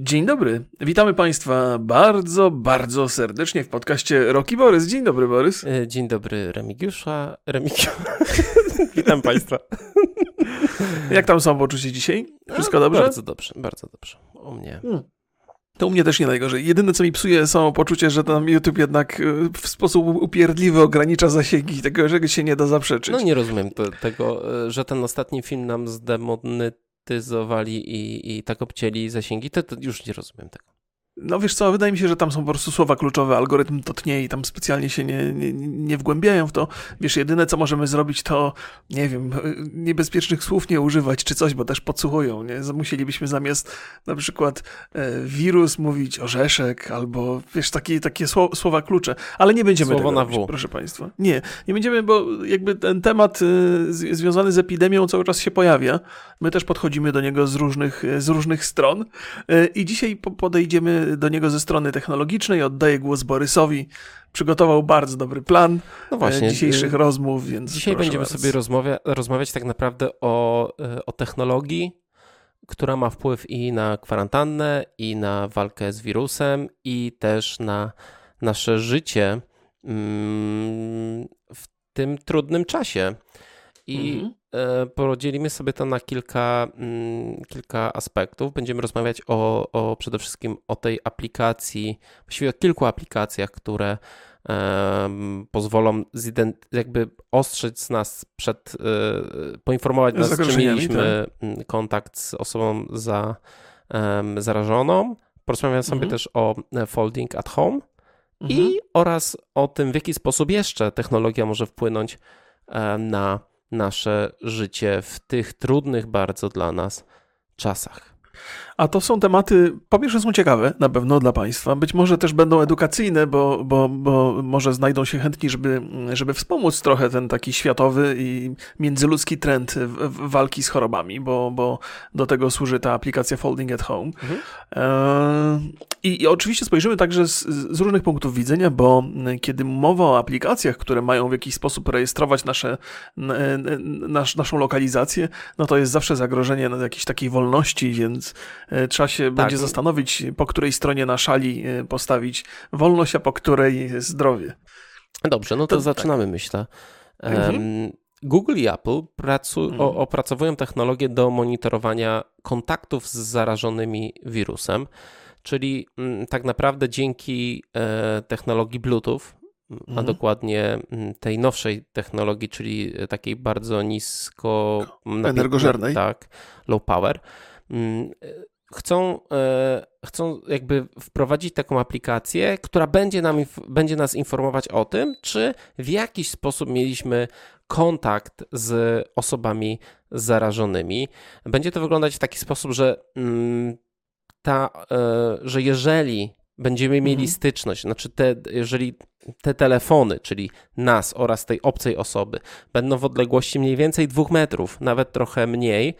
Dzień dobry. Witamy Państwa bardzo, bardzo serdecznie w podcaście Roki Borys. Dzień dobry, Borys. E, dzień dobry, Remigiusza. Remigiusza. Witam Państwa. Jak tam są poczucie dzisiaj? Wszystko dobrze? Bardzo dobrze, bardzo dobrze. U mnie. Hmm. To u mnie też nie najgorzej. Jedyne, co mi psuje, są poczucie, że tam YouTube jednak y, w sposób upierdliwy ogranicza zasięgi, tego, że się nie da zaprzeczyć. No nie rozumiem to, tego, e, że ten ostatni film nam zdemonetyzowali i, i tak obcięli zasięgi, to, to już nie rozumiem tego. No wiesz co, wydaje mi się, że tam są po prostu słowa kluczowe, algorytm to tnie i tam specjalnie się nie, nie, nie wgłębiają w to. Wiesz, jedyne co możemy zrobić to, nie wiem, niebezpiecznych słów nie używać czy coś, bo też podsłuchują, nie? Musielibyśmy zamiast na przykład e, wirus mówić orzeszek albo, wiesz, takie, takie słowa klucze, ale nie będziemy Słowo tego na robić, w. proszę Państwa. Nie, nie będziemy, bo jakby ten temat e, związany z epidemią cały czas się pojawia. My też podchodzimy do niego z różnych, z różnych stron e, i dzisiaj podejdziemy do niego ze strony technologicznej. Oddaję głos Borysowi. Przygotował bardzo dobry plan no właśnie, dzisiejszych y, rozmów, więc. Dzisiaj będziemy was. sobie rozmawia, rozmawiać tak naprawdę o, y, o technologii, która ma wpływ i na kwarantannę, i na walkę z wirusem, i też na nasze życie mm, w tym trudnym czasie. I mhm. E, podzielimy sobie to na kilka, mm, kilka aspektów. Będziemy rozmawiać o, o przede wszystkim o tej aplikacji, właściwie o kilku aplikacjach, które um, pozwolą jakby ostrzec nas przed, e, poinformować nas, czy mieliśmy tak. kontakt z osobą za, um, zarażoną. Porozmawiamy sobie mhm. też o e, folding at home mhm. i oraz o tym, w jaki sposób jeszcze technologia może wpłynąć um, na nasze życie w tych trudnych bardzo dla nas czasach. A to są tematy, po pierwsze są ciekawe na pewno dla Państwa, być może też będą edukacyjne, bo, bo, bo może znajdą się chętni, żeby, żeby wspomóc trochę ten taki światowy i międzyludzki trend walki z chorobami, bo, bo do tego służy ta aplikacja Folding at Home. Mhm. E, i, I, oczywiście spojrzymy także z, z, różnych punktów widzenia, bo kiedy mowa o aplikacjach, które mają w jakiś sposób rejestrować nasze, nasz, naszą lokalizację, no to jest zawsze zagrożenie jakiejś takiej wolności, więc E, trzeba się tak. będzie zastanowić, po której stronie na szali e, postawić wolność, a po której zdrowie. Dobrze, no to, to zaczynamy, tak. myślę. Mhm. Google i Apple pracu, mhm. opracowują technologię do monitorowania kontaktów z zarażonymi wirusem, czyli m, tak naprawdę dzięki e, technologii Bluetooth, mhm. a dokładnie tej nowszej technologii, czyli takiej bardzo nisko energożernej, tak, low power, chcą, e, chcą jakby wprowadzić taką aplikację, która będzie, nam, będzie nas informować o tym, czy w jakiś sposób mieliśmy kontakt z osobami zarażonymi. Będzie to wyglądać w taki sposób, że, mm, ta, e, że jeżeli będziemy mieli mhm. styczność, znaczy te, jeżeli te telefony, czyli nas oraz tej obcej osoby, będą w odległości mniej więcej dwóch metrów, nawet trochę mniej,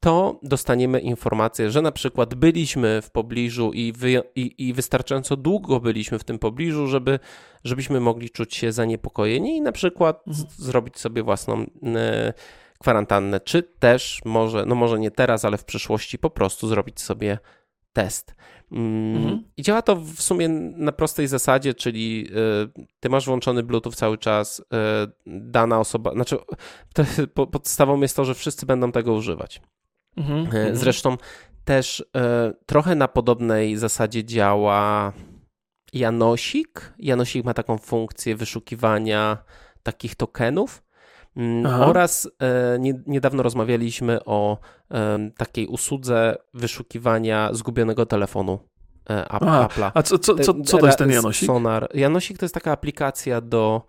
to dostaniemy informację, że na przykład byliśmy w pobliżu i, wy, i, i, wystarczająco długo byliśmy w tym pobliżu, żeby, żebyśmy mogli czuć się zaniepokojeni i na przykład mhm. zrobić sobie własną e, kwarantannę, czy też może, no może nie teraz, ale w przyszłości po prostu zrobić sobie test. Mm, mhm. I działa to w sumie na prostej zasadzie, czyli y, ty masz włączony Bluetooth cały czas, y, dana osoba, znaczy podstawą jest to, że wszyscy będą tego używać. Mhm, e, mhm, Zresztą też e, trochę na podobnej zasadzie działa Janosik. Janosik ma taką funkcję wyszukiwania takich tokenów. Mm, Aha. Oraz e, nie, niedawno rozmawialiśmy o takiej usłudze wyszukiwania zgubionego telefonu Apple'a. A co, co, co, co to jest ten Janosik? Sonar. Janosik to jest taka aplikacja do,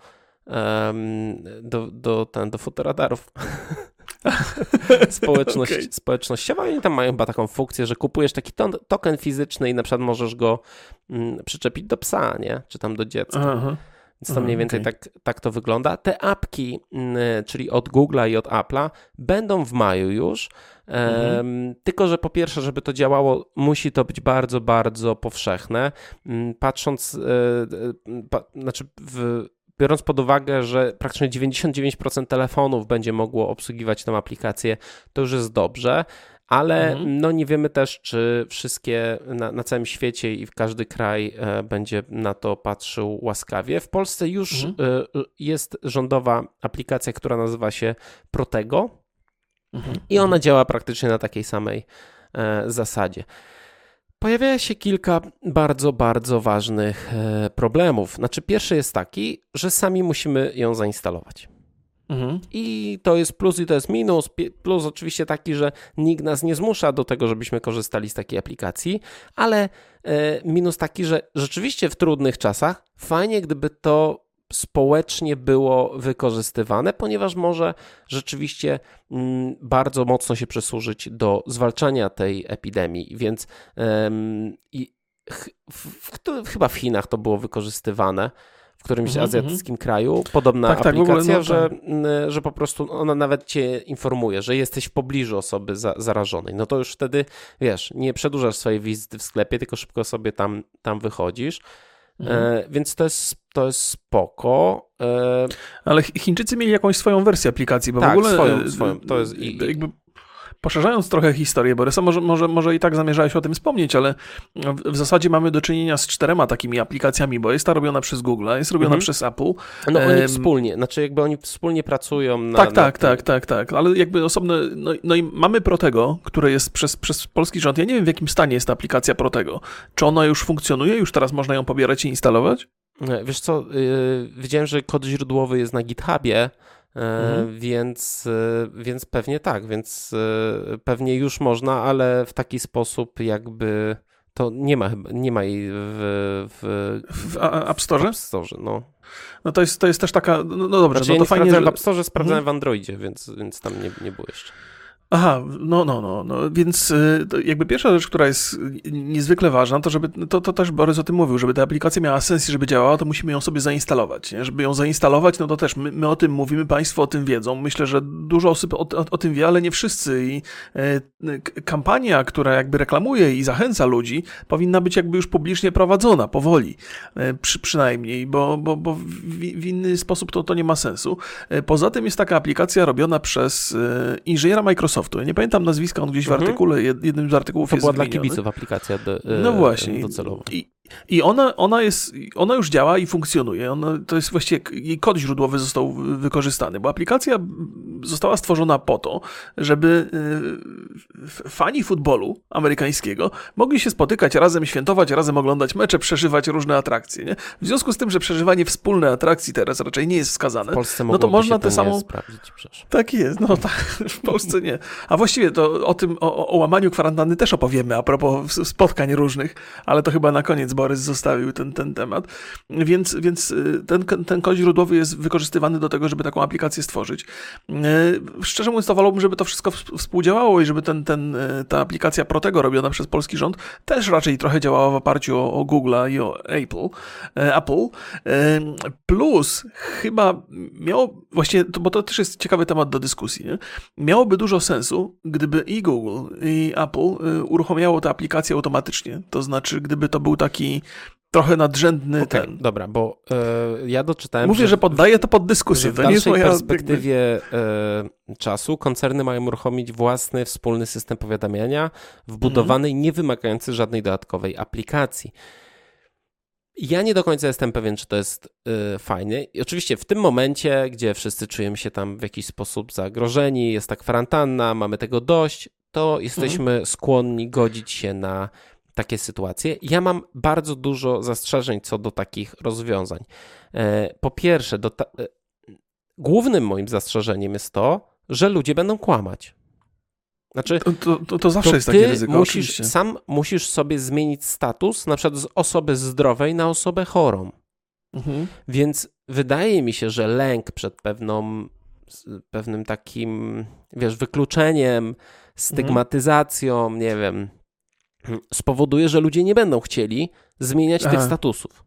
do, do, ten, do fotoradarów. Społeczność, okay. społecznościowa oni tam mają chyba taką funkcję, że kupujesz taki token fizyczny i na przykład możesz go mm, przyczepić do psa, nie? Czy tam do dziecka. Aha. Więc to mniej więcej okay. tak, tak to wygląda. Te apki, mm, czyli od Google'a i od Apple'a, będą w maju już. Mhm. Tylko, że po pierwsze, żeby to działało, musi to być bardzo, bardzo powszechne. Um, patrząc, yy, pa, znaczy w, biorąc pod uwagę, że praktycznie 99% telefonów będzie mogło obsługiwać tę aplikację, to już jest dobrze. ale mhm. no nie wiemy też, czy wszystkie na, na, całym świecie i w każdy kraj e, będzie na to patrzył łaskawie. W Polsce już mhm. e, jest rządowa aplikacja, która nazywa się Protego mhm. i ona działa praktycznie na takiej samej e, zasadzie. Pojawia się kilka bardzo, bardzo ważnych e, problemów. Znaczy, pierwszy jest taki, że sami musimy ją zainstalować. Mhm. I to jest plus i to jest minus. Plus oczywiście taki, że nikt nas nie zmusza do tego, żebyśmy korzystali z takiej aplikacji, ale e, minus taki, że rzeczywiście w trudnych czasach fajnie, gdyby to społecznie było wykorzystywane, ponieważ może rzeczywiście mm, bardzo mocno się przysłużyć do zwalczania tej epidemii. Więc i w, w, w, chyba w Chinach to było wykorzystywane w którymś mm -hmm. azjatyckim kraju, podobna tak, aplikacja, tak, ogóle, no, że, tak. że po prostu ona nawet cię informuje, że jesteś w pobliżu osoby za, zarażonej. No to już wtedy, wiesz, nie przedłużasz swojej wizyty w sklepie, tylko szybko sobie tam, tam wychodzisz. Mhm. E, więc to jest, to jest spoko. E... Ale Chińczycy mieli jakąś swoją wersję aplikacji, bo tak, w ogóle. Swoją, e, swoją. To jest i, jakby Poszerzając trochę historię Borysa, może, może, może i tak zamierzałeś o tym wspomnieć, ale w, w zasadzie mamy do czynienia z czterema takimi aplikacjami, bo jest ta robiona przez Google, jest robiona mhm. przez Apple. No oni um, wspólnie, znaczy jakby oni wspólnie pracują na... Tak, tak, na... tak, tak, tak, ale jakby osobne, no, no i mamy Protego, które jest przez, przez polski rząd, ja nie wiem w jakim stanie jest ta aplikacja Protego. Czy ona już funkcjonuje, już teraz można ją pobierać i instalować? Wiesz co, yy, widziałem, że kod źródłowy jest na GitHubie, mhm. Więc, e, więc pewnie tak, więc e, pewnie już można, ale w taki sposób jakby to nie ma chyba, nie ma jej w, w, w App Store? App Store, no. No to jest, to jest też taka, no, no dobrze, znaczy, no to ja fajnie, że... w App Store, sprawdzałem mhm. w Androidzie, więc, więc tam nie, nie było jeszcze. Aha, no, no, no, no. więc y, jakby pierwsza rzecz, która jest niezwykle ważna, to żeby, to, to też Borys o tym mówił, żeby ta aplikacja miała sens i żeby działała, to musimy ją sobie zainstalować, nie? Żeby ją zainstalować, no to też my, my o tym mówimy, Państwo o tym wiedzą. Myślę, że dużo osób o, o, o tym wie, ale nie wszyscy i e, kampania, która jakby reklamuje i zachęca ludzi, powinna być jakby już publicznie prowadzona, powoli, e, przy, przynajmniej, bo, bo, bo w, w, inny sposób to, to nie ma sensu. Poza tym jest taka aplikacja robiona przez inżyniera Microsoftu, Microsoftu. Ja nie pamiętam nazwiska, on gdzieś w mhm. artykule, jednym z artykułów to jest była dla kibiców aplikacja do, No właśnie. docelowa. I, i ona, ona, jest, ona już działa i funkcjonuje. Ona, to jest właściwie jej kod źródłowy został wykorzystany, bo aplikacja została stworzona po to, żeby y, fani futbolu amerykańskiego mogli się spotykać razem, świętować, razem oglądać mecze, przeżywać różne atrakcje. Nie? W związku z tym, że przeżywanie wspólnej atrakcji teraz raczej nie jest wskazane, no to można te samą. Sprawdzić, tak jest, no tak, w Polsce nie. A właściwie to o tym, o, o łamaniu kwarantanny też opowiemy a propos spotkań różnych, ale to chyba na koniec Borys zostawił ten, ten temat. Więc, więc y, ten, ten kod źródłowy jest wykorzystywany do tego, żeby taką aplikację stworzyć. Y, szczerze mówiąc, to wolałbym, żeby to wszystko współdziałało i żeby ten, ten, y, ta aplikacja Protego robiona przez polski rząd też raczej trochę działała w oparciu o, o Google'a i o Apple. Apple. Plus chyba miało, właśnie, bo to też jest ciekawy temat do dyskusji, nie? miałoby dużo sensu, gdyby i Google, i Apple uruchamiało tę aplikację automatycznie. To znaczy, gdyby to był taki trochę nadrzędny okay, ten. Dobra, bo y, ja doczytałem. Mówię, że, że poddaję to pod dyskusję. W to nie jest moja perspektywie y, czasu koncerny mają uruchomić własny wspólny system powiadamiania, wbudowany mm. i nie wymagający żadnej dodatkowej aplikacji. Ja nie do końca jestem pewien, czy to jest y, fajne. I oczywiście w tym momencie, gdzie wszyscy czujemy się tam w jakiś sposób zagrożeni, jest ta kwarantanna, mamy tego dość, to jesteśmy mm. skłonni godzić się na takie sytuacje. Ja mam bardzo dużo zastrzeżeń co do takich rozwiązań. E, po pierwsze, ta... E, głównym moim zastrzeżeniem jest to, że ludzie będą kłamać. Znaczy, to, to, to, to zawsze jest takie ryzyko. Musisz, oczywiście. sam musisz sobie zmienić status, na przykład z osoby zdrowej na osobę chorą. Mhm. Więc wydaje mi się, że lęk przed pewną, pewnym takim, wiesz, wykluczeniem, stygmatyzacją, mhm. nie wiem, spowoduje, że ludzie nie będą chcieli zmieniać Aha. tych statusów.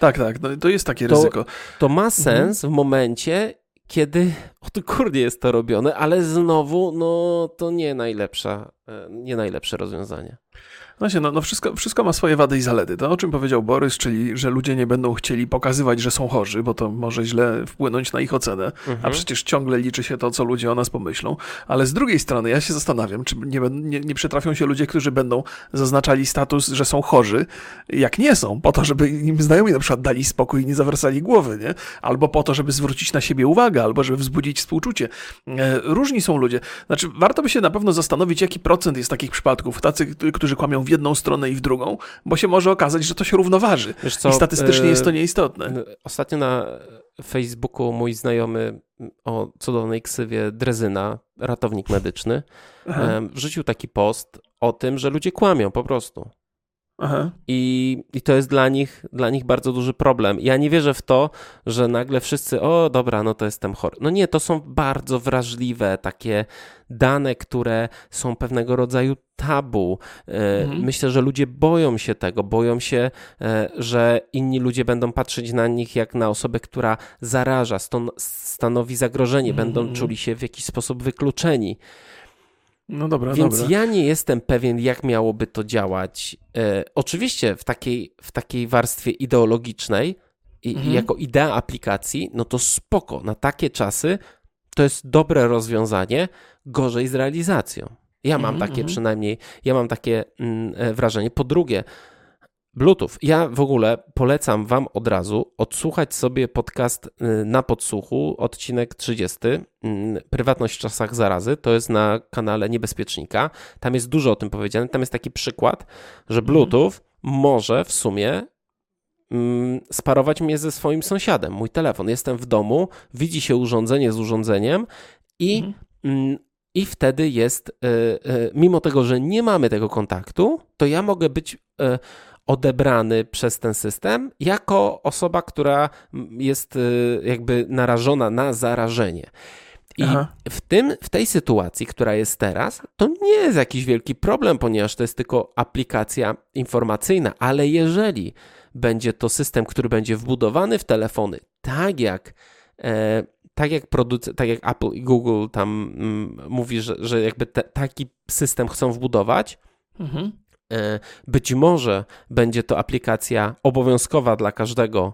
Tak, tak, no, to jest takie ryzyko. To ma mhm. sens w momencie, kiedy odgórnie jest to robione, ale znowu, no to nie najlepsza, e, nie najlepsze rozwiązanie. Właśnie, no, no wszystko, wszystko ma swoje wady i zalety. To o czym powiedział Borys, czyli że ludzie nie będą chcieli pokazywać, że są chorzy, bo to może źle wpłynąć na ich ocenę, mhm. a przecież ciągle liczy się to, co ludzie o nas pomyślą. Ale z drugiej strony ja się zastanawiam, czy nie, nie, nie przytrafią się ludzie, którzy będą zaznaczali status, że są chorzy, jak nie są, po to, żeby im znajomi na przykład dali spokój i nie zawracali głowy, nie? Albo po to, żeby zwrócić na siebie uwagę, albo żeby wzbudzić współczucie. E, różni są ludzie. Znaczy, warto by się na pewno zastanowić, jaki procent jest takich przypadków, tacy, którzy kłamią w jedną stronę i w drugą, bo się może okazać, że to się równoważy. Co, I statystycznie jest to e, nieistotne. Ostatnio na Facebooku mój znajomy o cudownej ksywie Drezyna, ratownik medyczny, Aha. wrzucił taki post o tym, że ludzie kłamią po prostu. Aha. I, I to jest dla nich, dla nich bardzo duży problem. Ja nie wierzę w to, że nagle wszyscy, o dobra, no to jestem chory. No nie, to są bardzo wrażliwe takie dane, które są pewnego rodzaju tabu. E, mhm. Myślę, że ludzie boją się tego, boją się, e, że inni ludzie będą patrzeć na nich jak na osobę, która zaraża, stanowi zagrożenie, mhm. będą czuli się w jakiś sposób wykluczeni. No dobra, Więc dobra. ja nie jestem pewien, jak miałoby to działać. E, oczywiście w takiej, w takiej warstwie ideologicznej i, mhm. jako idea aplikacji, no to spoko. Na takie czasy to jest dobre rozwiązanie, gorzej z realizacją. Ja mam mhm, takie mhm. przynajmniej, ja mam takie mm, e, wrażenie. Po drugie, Bluetooth. Ja w ogóle polecam Wam od razu odsłuchać sobie podcast y, na podsłuchu, odcinek 30, mm, Prywatność w czasach zarazy. To jest na kanale Niebezpiecznika. Tam jest dużo o tym powiedziane. Tam jest taki przykład, że mhm. Bluetooth może w sumie mm, sparować mnie ze swoim sąsiadem. Mój telefon. Jestem w domu, widzi się urządzenie z urządzeniem i mhm. Mm, i wtedy jest, y, y, mimo tego, że nie mamy tego kontaktu, to ja mogę być odebrany przez ten system jako osoba, która jest jakby narażona na zarażenie. I w, tym, w tej sytuacji, która jest teraz, to nie jest jakiś wielki problem, ponieważ to jest tylko aplikacja informacyjna, ale jeżeli będzie to system, który będzie wbudowany w telefony, tak jak e, tak jak, produc- tak jak Apple i Google tam mm, mówi, że, że jakby te, taki system chcą wbudować, mhm. E, być może będzie to aplikacja obowiązkowa dla każdego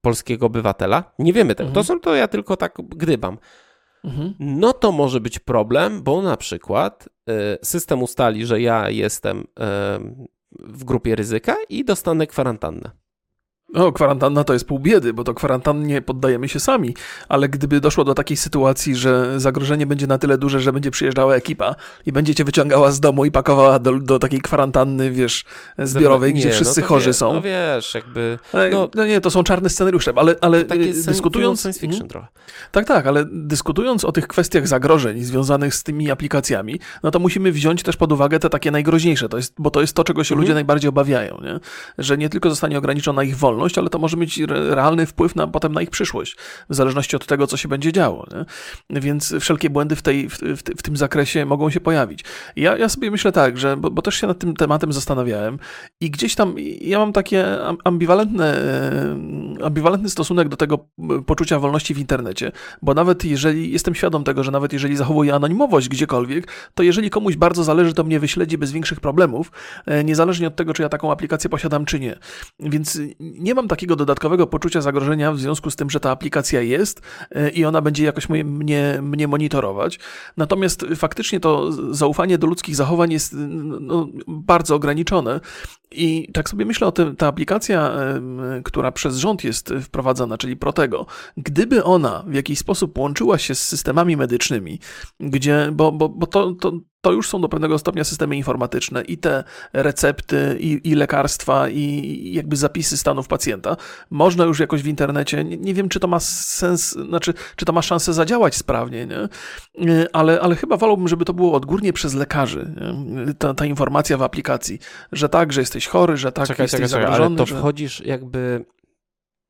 polskiego obywatela. Nie wiemy tego. Mhm. To są to ja tylko tak gdybam. Mhm. No to może być problem, bo na przykład e, system ustali, że ja jestem e, w grupie ryzyka i dostanę kwarantannę. O, kwarantanna to jest pół biedy, bo to kwarantannie poddajemy się sami, ale gdyby doszło do takiej sytuacji, że zagrożenie będzie na tyle duże, że będzie przyjeżdżała ekipa i będzie cię wyciągała z domu i pakowała do, do takiej kwarantanny, wiesz, zbiorowej, nie, gdzie no wszyscy no chorzy wie, są. No wiesz, jakby... No, no, nie, to są czarne scenariusze, ale, ale dyskutując... science fiction hmm? trochę. Tak, tak, ale dyskutując o tych kwestiach zagrożeń związanych z tymi aplikacjami, no to musimy wziąć też pod uwagę te takie najgroźniejsze, to jest, bo to jest to, czego się mhm. ludzie najbardziej obawiają, nie? że nie tylko zostanie ograniczona ich wolność, wolność, ale to może mieć realny wpływ na, potem na ich przyszłość, w zależności od tego, co się będzie działo. Nie? Więc wszelkie błędy w, tej, w, w, w, tym zakresie mogą się pojawić. Ja, ja sobie myślę tak, że, bo, bo, też się nad tym tematem zastanawiałem i gdzieś tam ja mam takie ambiwalentne, ambiwalentny stosunek do tego poczucia wolności w internecie, bo nawet jeżeli, jestem świadom tego, że nawet jeżeli zachowuję anonimowość gdziekolwiek, to jeżeli komuś bardzo zależy, to mnie wyśledzi bez większych problemów, e, niezależnie od tego, czy ja taką aplikację posiadam, czy nie. Więc nie mam takiego dodatkowego poczucia zagrożenia w związku z tym, że ta aplikacja jest e, i ona będzie jakoś mnie, mnie monitorować. Natomiast faktycznie to zaufanie do ludzkich zachowań jest no, bardzo ograniczone. I tak sobie myślę o tym, ta aplikacja, która przez rząd jest wprowadzana, czyli Protego, gdyby ona w jakiś sposób łączyła się z systemami medycznymi, gdzie, bo, bo, bo to, to, to już są do pewnego stopnia systemy informatyczne i te recepty, i, i lekarstwa, i jakby zapisy stanów pacjenta. Można już jakoś w internecie, nie, nie, wiem, czy to ma sens, znaczy, czy to ma szansę zadziałać sprawnie, nie? Ale, ale chyba wolałbym, żeby to było odgórnie przez lekarzy, ta, ta, informacja w aplikacji, że tak, że jesteś chory, że tak, czekaj, jesteś czekaj, zagrożony. Ale to że... wchodzisz jakby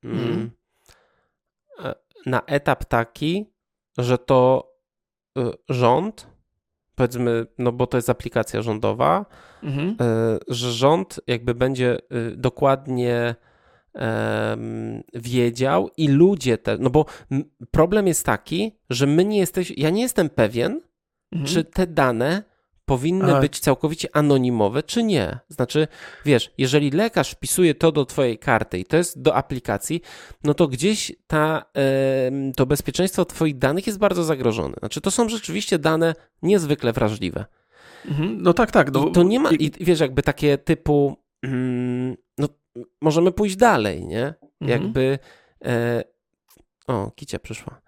mm, hmm. na etap taki, że to y, rząd powiedzmy, no bo to jest aplikacja rządowa, mhm. E, że rząd jakby będzie y, dokładnie wiedział i ludzie te, no bo problem jest taki, że my nie jesteśmy, ja nie jestem pewien, mhm. czy te dane powinny być całkowicie anonimowe, czy nie? Znaczy, wiesz, jeżeli lekarz wpisuje to do twojej karty i to jest do aplikacji, no to gdzieś ta, to bezpieczeństwo twoich danych jest bardzo zagrożone. Znaczy, to są rzeczywiście dane niezwykle wrażliwe. Mhm. No tak, tak. No, I to nie ma, i- i wiesz, jakby takie typu, mm, no możemy pójść dalej, nie? Mhm. Jakby, e, o, Kicia przyszła.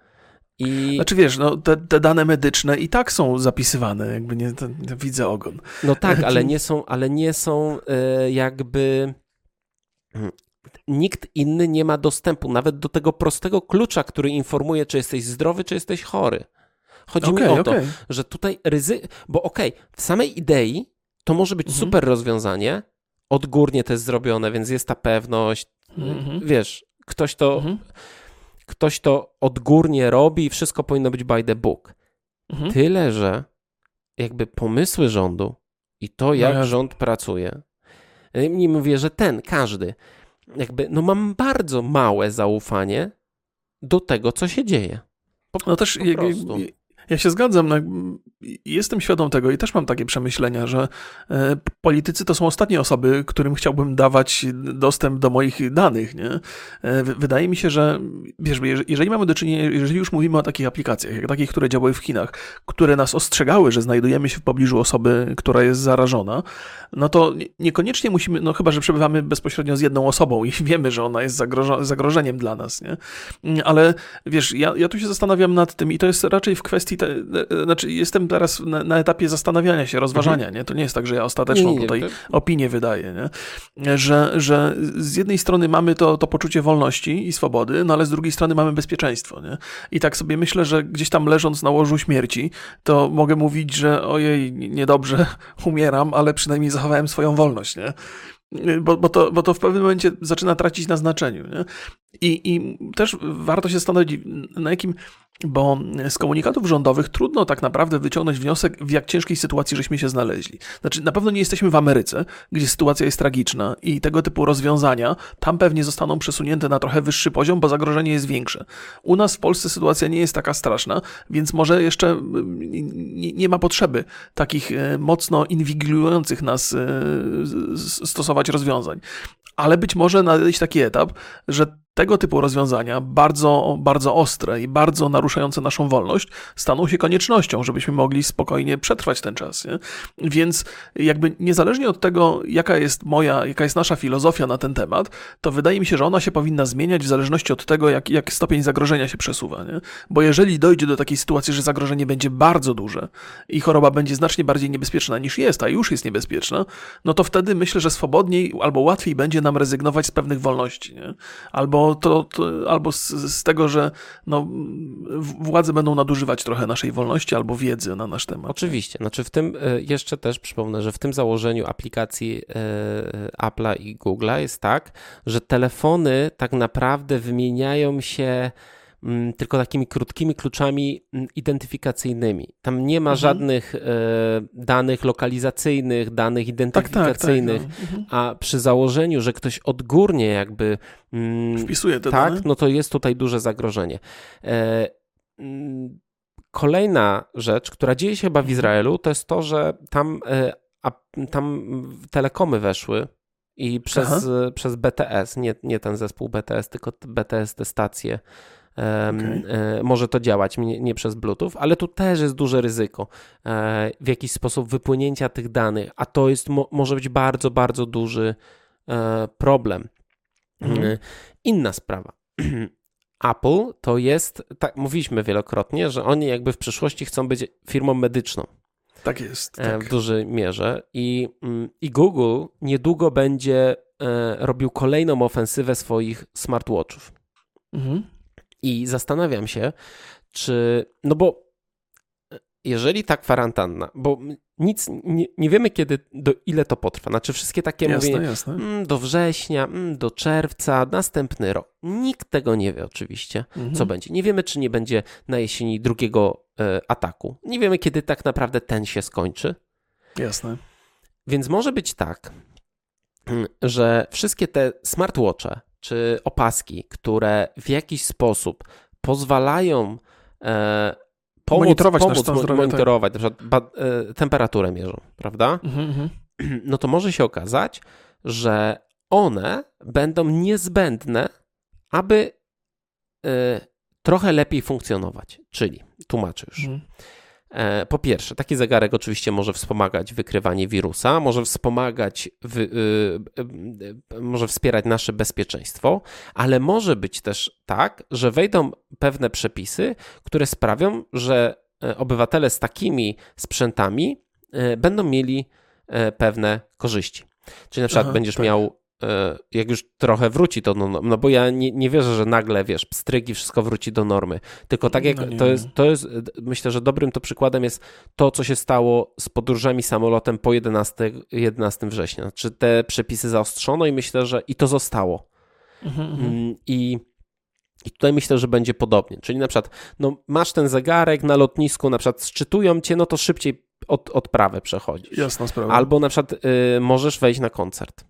I, Znaczy wiesz, no, te, te dane medyczne i tak są zapisywane, jakby nie, widzę ogon. no tak, ale nie są, ale nie są e, jakby, nikt inny nie ma dostępu nawet do tego prostego klucza, który informuje, czy jesteś zdrowy, czy jesteś chory. Chodzi Okej, mi o to, że tutaj ryzyko, bo okej, w samej idei to może być Mhm. super rozwiązanie, odgórnie to jest zrobione, więc jest ta pewność, Mhm. wiesz, ktoś to, Mhm. Ktoś to odgórnie robi i wszystko powinno być by the book. Mhm. Tyle, że jakby pomysły rządu i to, jak ja- rząd pracuje, nie mówię, że ten, każdy, jakby, no mam bardzo małe zaufanie do tego, co się dzieje. Po, No też po ja, prostu. Ja- się zgadzam, no, jestem świadom tego i też mam takie przemyślenia, że e, politycy to są ostatnie osoby, którym chciałbym dawać dostęp do moich danych, nie? E, wy- wydaje mi się, że wiesz, jeże- jeżeli mamy do czynienia, jeżeli już mówimy o takich aplikacjach, jak takich, które działały w Chinach, które nas ostrzegały, że znajdujemy się w pobliżu osoby, która jest zarażona, no to nie- niekoniecznie musimy, no chyba, że przebywamy bezpośrednio z jedną osobą i wiemy, że ona jest zagrożeniem dla nas, nie? Ale wiesz, ja, ja tu się zastanawiam nad tym i to jest raczej w kwestii, te, e, znaczy jestem teraz na, na etapie zastanawiania się, rozważania, nie? To nie jest tak, że ja ostateczną Nie, tutaj opinię wydaję, nie? Że, że z jednej strony mamy to, to poczucie wolności i swobody, no ale z drugiej strony mamy bezpieczeństwo, nie? I tak sobie myślę, że gdzieś tam leżąc na łożu śmierci, to mogę mówić, że ojej, niedobrze, umieram, ale przynajmniej zachowałem swoją wolność, nie? Bo, bo, to, bo to w pewnym momencie zaczyna tracić na znaczeniu. Nie? I, I też warto się zastanowić, na jakim, bo z komunikatów rządowych trudno tak naprawdę wyciągnąć wniosek, w jak ciężkiej sytuacji żeśmy się znaleźli. Znaczy, na pewno nie jesteśmy w Ameryce, gdzie sytuacja jest tragiczna i tego typu rozwiązania tam pewnie zostaną przesunięte na trochę wyższy poziom, bo zagrożenie jest większe. U nas w Polsce sytuacja nie jest taka straszna, więc może jeszcze mm, nie, ma potrzeby takich e, mocno inwigilujących nas s- stosować rozwiązań. Ale być może nadejść taki etap, że tego typu rozwiązania, bardzo, bardzo ostre i bardzo naruszające naszą wolność, staną się koniecznością, żebyśmy mogli spokojnie przetrwać ten czas. Nie? Więc jakby niezależnie od tego, jaka jest moja, jaka jest nasza filozofia na ten temat, to wydaje mi się, że ona się powinna zmieniać w zależności od tego, jak, jak stopień zagrożenia się przesuwa. Nie? Bo jeżeli dojdzie do takiej sytuacji, że zagrożenie będzie bardzo duże i choroba będzie znacznie bardziej niebezpieczna niż jest, a już jest niebezpieczna, no to wtedy myślę, że swobodniej albo łatwiej będzie nam rezygnować z pewnych wolności. Nie? Albo, to, to, albo z, z tego, że no, władze będą nadużywać trochę naszej wolności albo wiedzy na nasz temat. Oczywiście. Znaczy w tym e, jeszcze też przypomnę, że w tym założeniu aplikacji e, Apple'a i Google'a jest tak, że telefony tak naprawdę wymieniają się tylko takimi krótkimi kluczami mm, identyfikacyjnymi. Tam nie ma Mhm. żadnych e, danych lokalizacyjnych, danych Tak, tak, tak. identyfikacyjnych, No. Mhm. a przy założeniu, że ktoś odgórnie jakby mm, Wpisuję te tak, dane. no to jest tutaj duże zagrożenie. E, mm, Kolejna rzecz, która dzieje się chyba w Izraelu, to jest to, że tam, e, a, tam telekomy weszły i przez, e, przez BTS, nie, nie ten zespół BTS, tylko BTS te stacje. Okej. e, może to działać, nie, nie przez Bluetooth, ale tu też jest duże ryzyko e, w jakiś sposób wypłynięcia tych danych, a to jest, mo, może być bardzo, bardzo duży e, problem. Mhm. Inna sprawa. Apple to jest, tak mówiliśmy wielokrotnie, że oni jakby w przyszłości chcą być firmą medyczną Tak jest. Tak. w dużej mierze i, mm, i Google niedługo będzie robił kolejną ofensywę swoich smartwatchów. Mhm. I zastanawiam się, czy, no bo jeżeli ta kwarantanna, bo nic, nie, nie wiemy kiedy, do ile to potrwa, znaczy wszystkie takie Jasne, mówienie, jasne. mm, do września, mm, do czerwca, następny rok. Nikt tego nie wie oczywiście, Mhm. co będzie. Nie wiemy, czy nie będzie na jesieni drugiego e, ataku. Nie wiemy, kiedy tak naprawdę ten się skończy. Jasne. Więc może być tak, mm, że wszystkie te smartwatche czy opaski, które w jakiś sposób pozwalają e, pomóc, monitorować, pomóc nasz zdrowie, monitorować, tak. na przykład e, temperaturę mierzą, prawda? Mhm, mhm. no to może się okazać, że one będą niezbędne, aby y, trochę lepiej funkcjonować. Czyli, tłumaczę już. Mhm. E, po pierwsze, taki zegarek oczywiście może wspomagać wykrywanie wirusa, może wspomagać, wy, y, y, może wspierać nasze bezpieczeństwo, ale może być też tak, że wejdą pewne przepisy, które sprawią, że e, obywatele z takimi sprzętami e, będą mieli pewne korzyści. Czyli na przykład Aha, będziesz tak. miał jak już trochę wróci to, no, no bo ja nie, nie wierzę, że nagle, wiesz, pstryk i wszystko wróci do normy. Tylko tak jak no to, jest, to jest, myślę, że dobrym to przykładem jest to, co się stało z podróżami samolotem po 11, 11 września. Znaczy te przepisy zaostrzono i myślę, że i to zostało. Mhm, mhm. Mm, I i tutaj myślę, że będzie podobnie. Czyli na przykład, no masz ten zegarek na lotnisku, na przykład szczytują cię, no to szybciej od, odprawę przechodzisz. Jasna sprawa. Albo na przykład y, możesz wejść na koncert.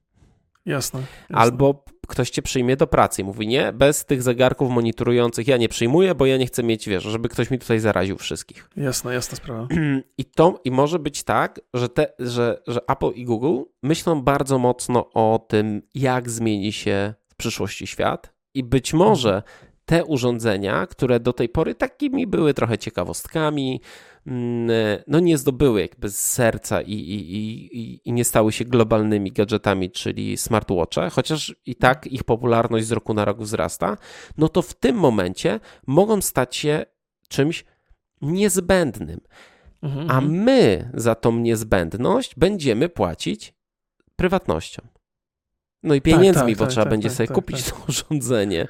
Jasne, jasne. Albo ktoś cię przyjmie do pracy i mówi, nie, bez tych zegarków monitorujących ja nie przyjmuję, bo ja nie chcę mieć, wiesz, żeby ktoś mi tutaj zaraził wszystkich. Jasna, jasna sprawa. I to, i może być tak, że, te, że, że Apple i Google myślą bardzo mocno o tym, jak zmieni się w przyszłości świat i być może mhm. te urządzenia, które do tej pory takimi były trochę ciekawostkami, no nie zdobyły jakby z serca i, i, i, i nie stały się globalnymi gadżetami, czyli smartwatche, chociaż i tak ich popularność z roku na rok wzrasta, no to w tym momencie mogą stać się czymś niezbędnym. Mhm. A mhm. my za tą niezbędność będziemy płacić prywatnością. No i pieniędzmi, tak, tak, bo tak, trzeba tak, będzie tak, sobie tak, kupić to urządzenie.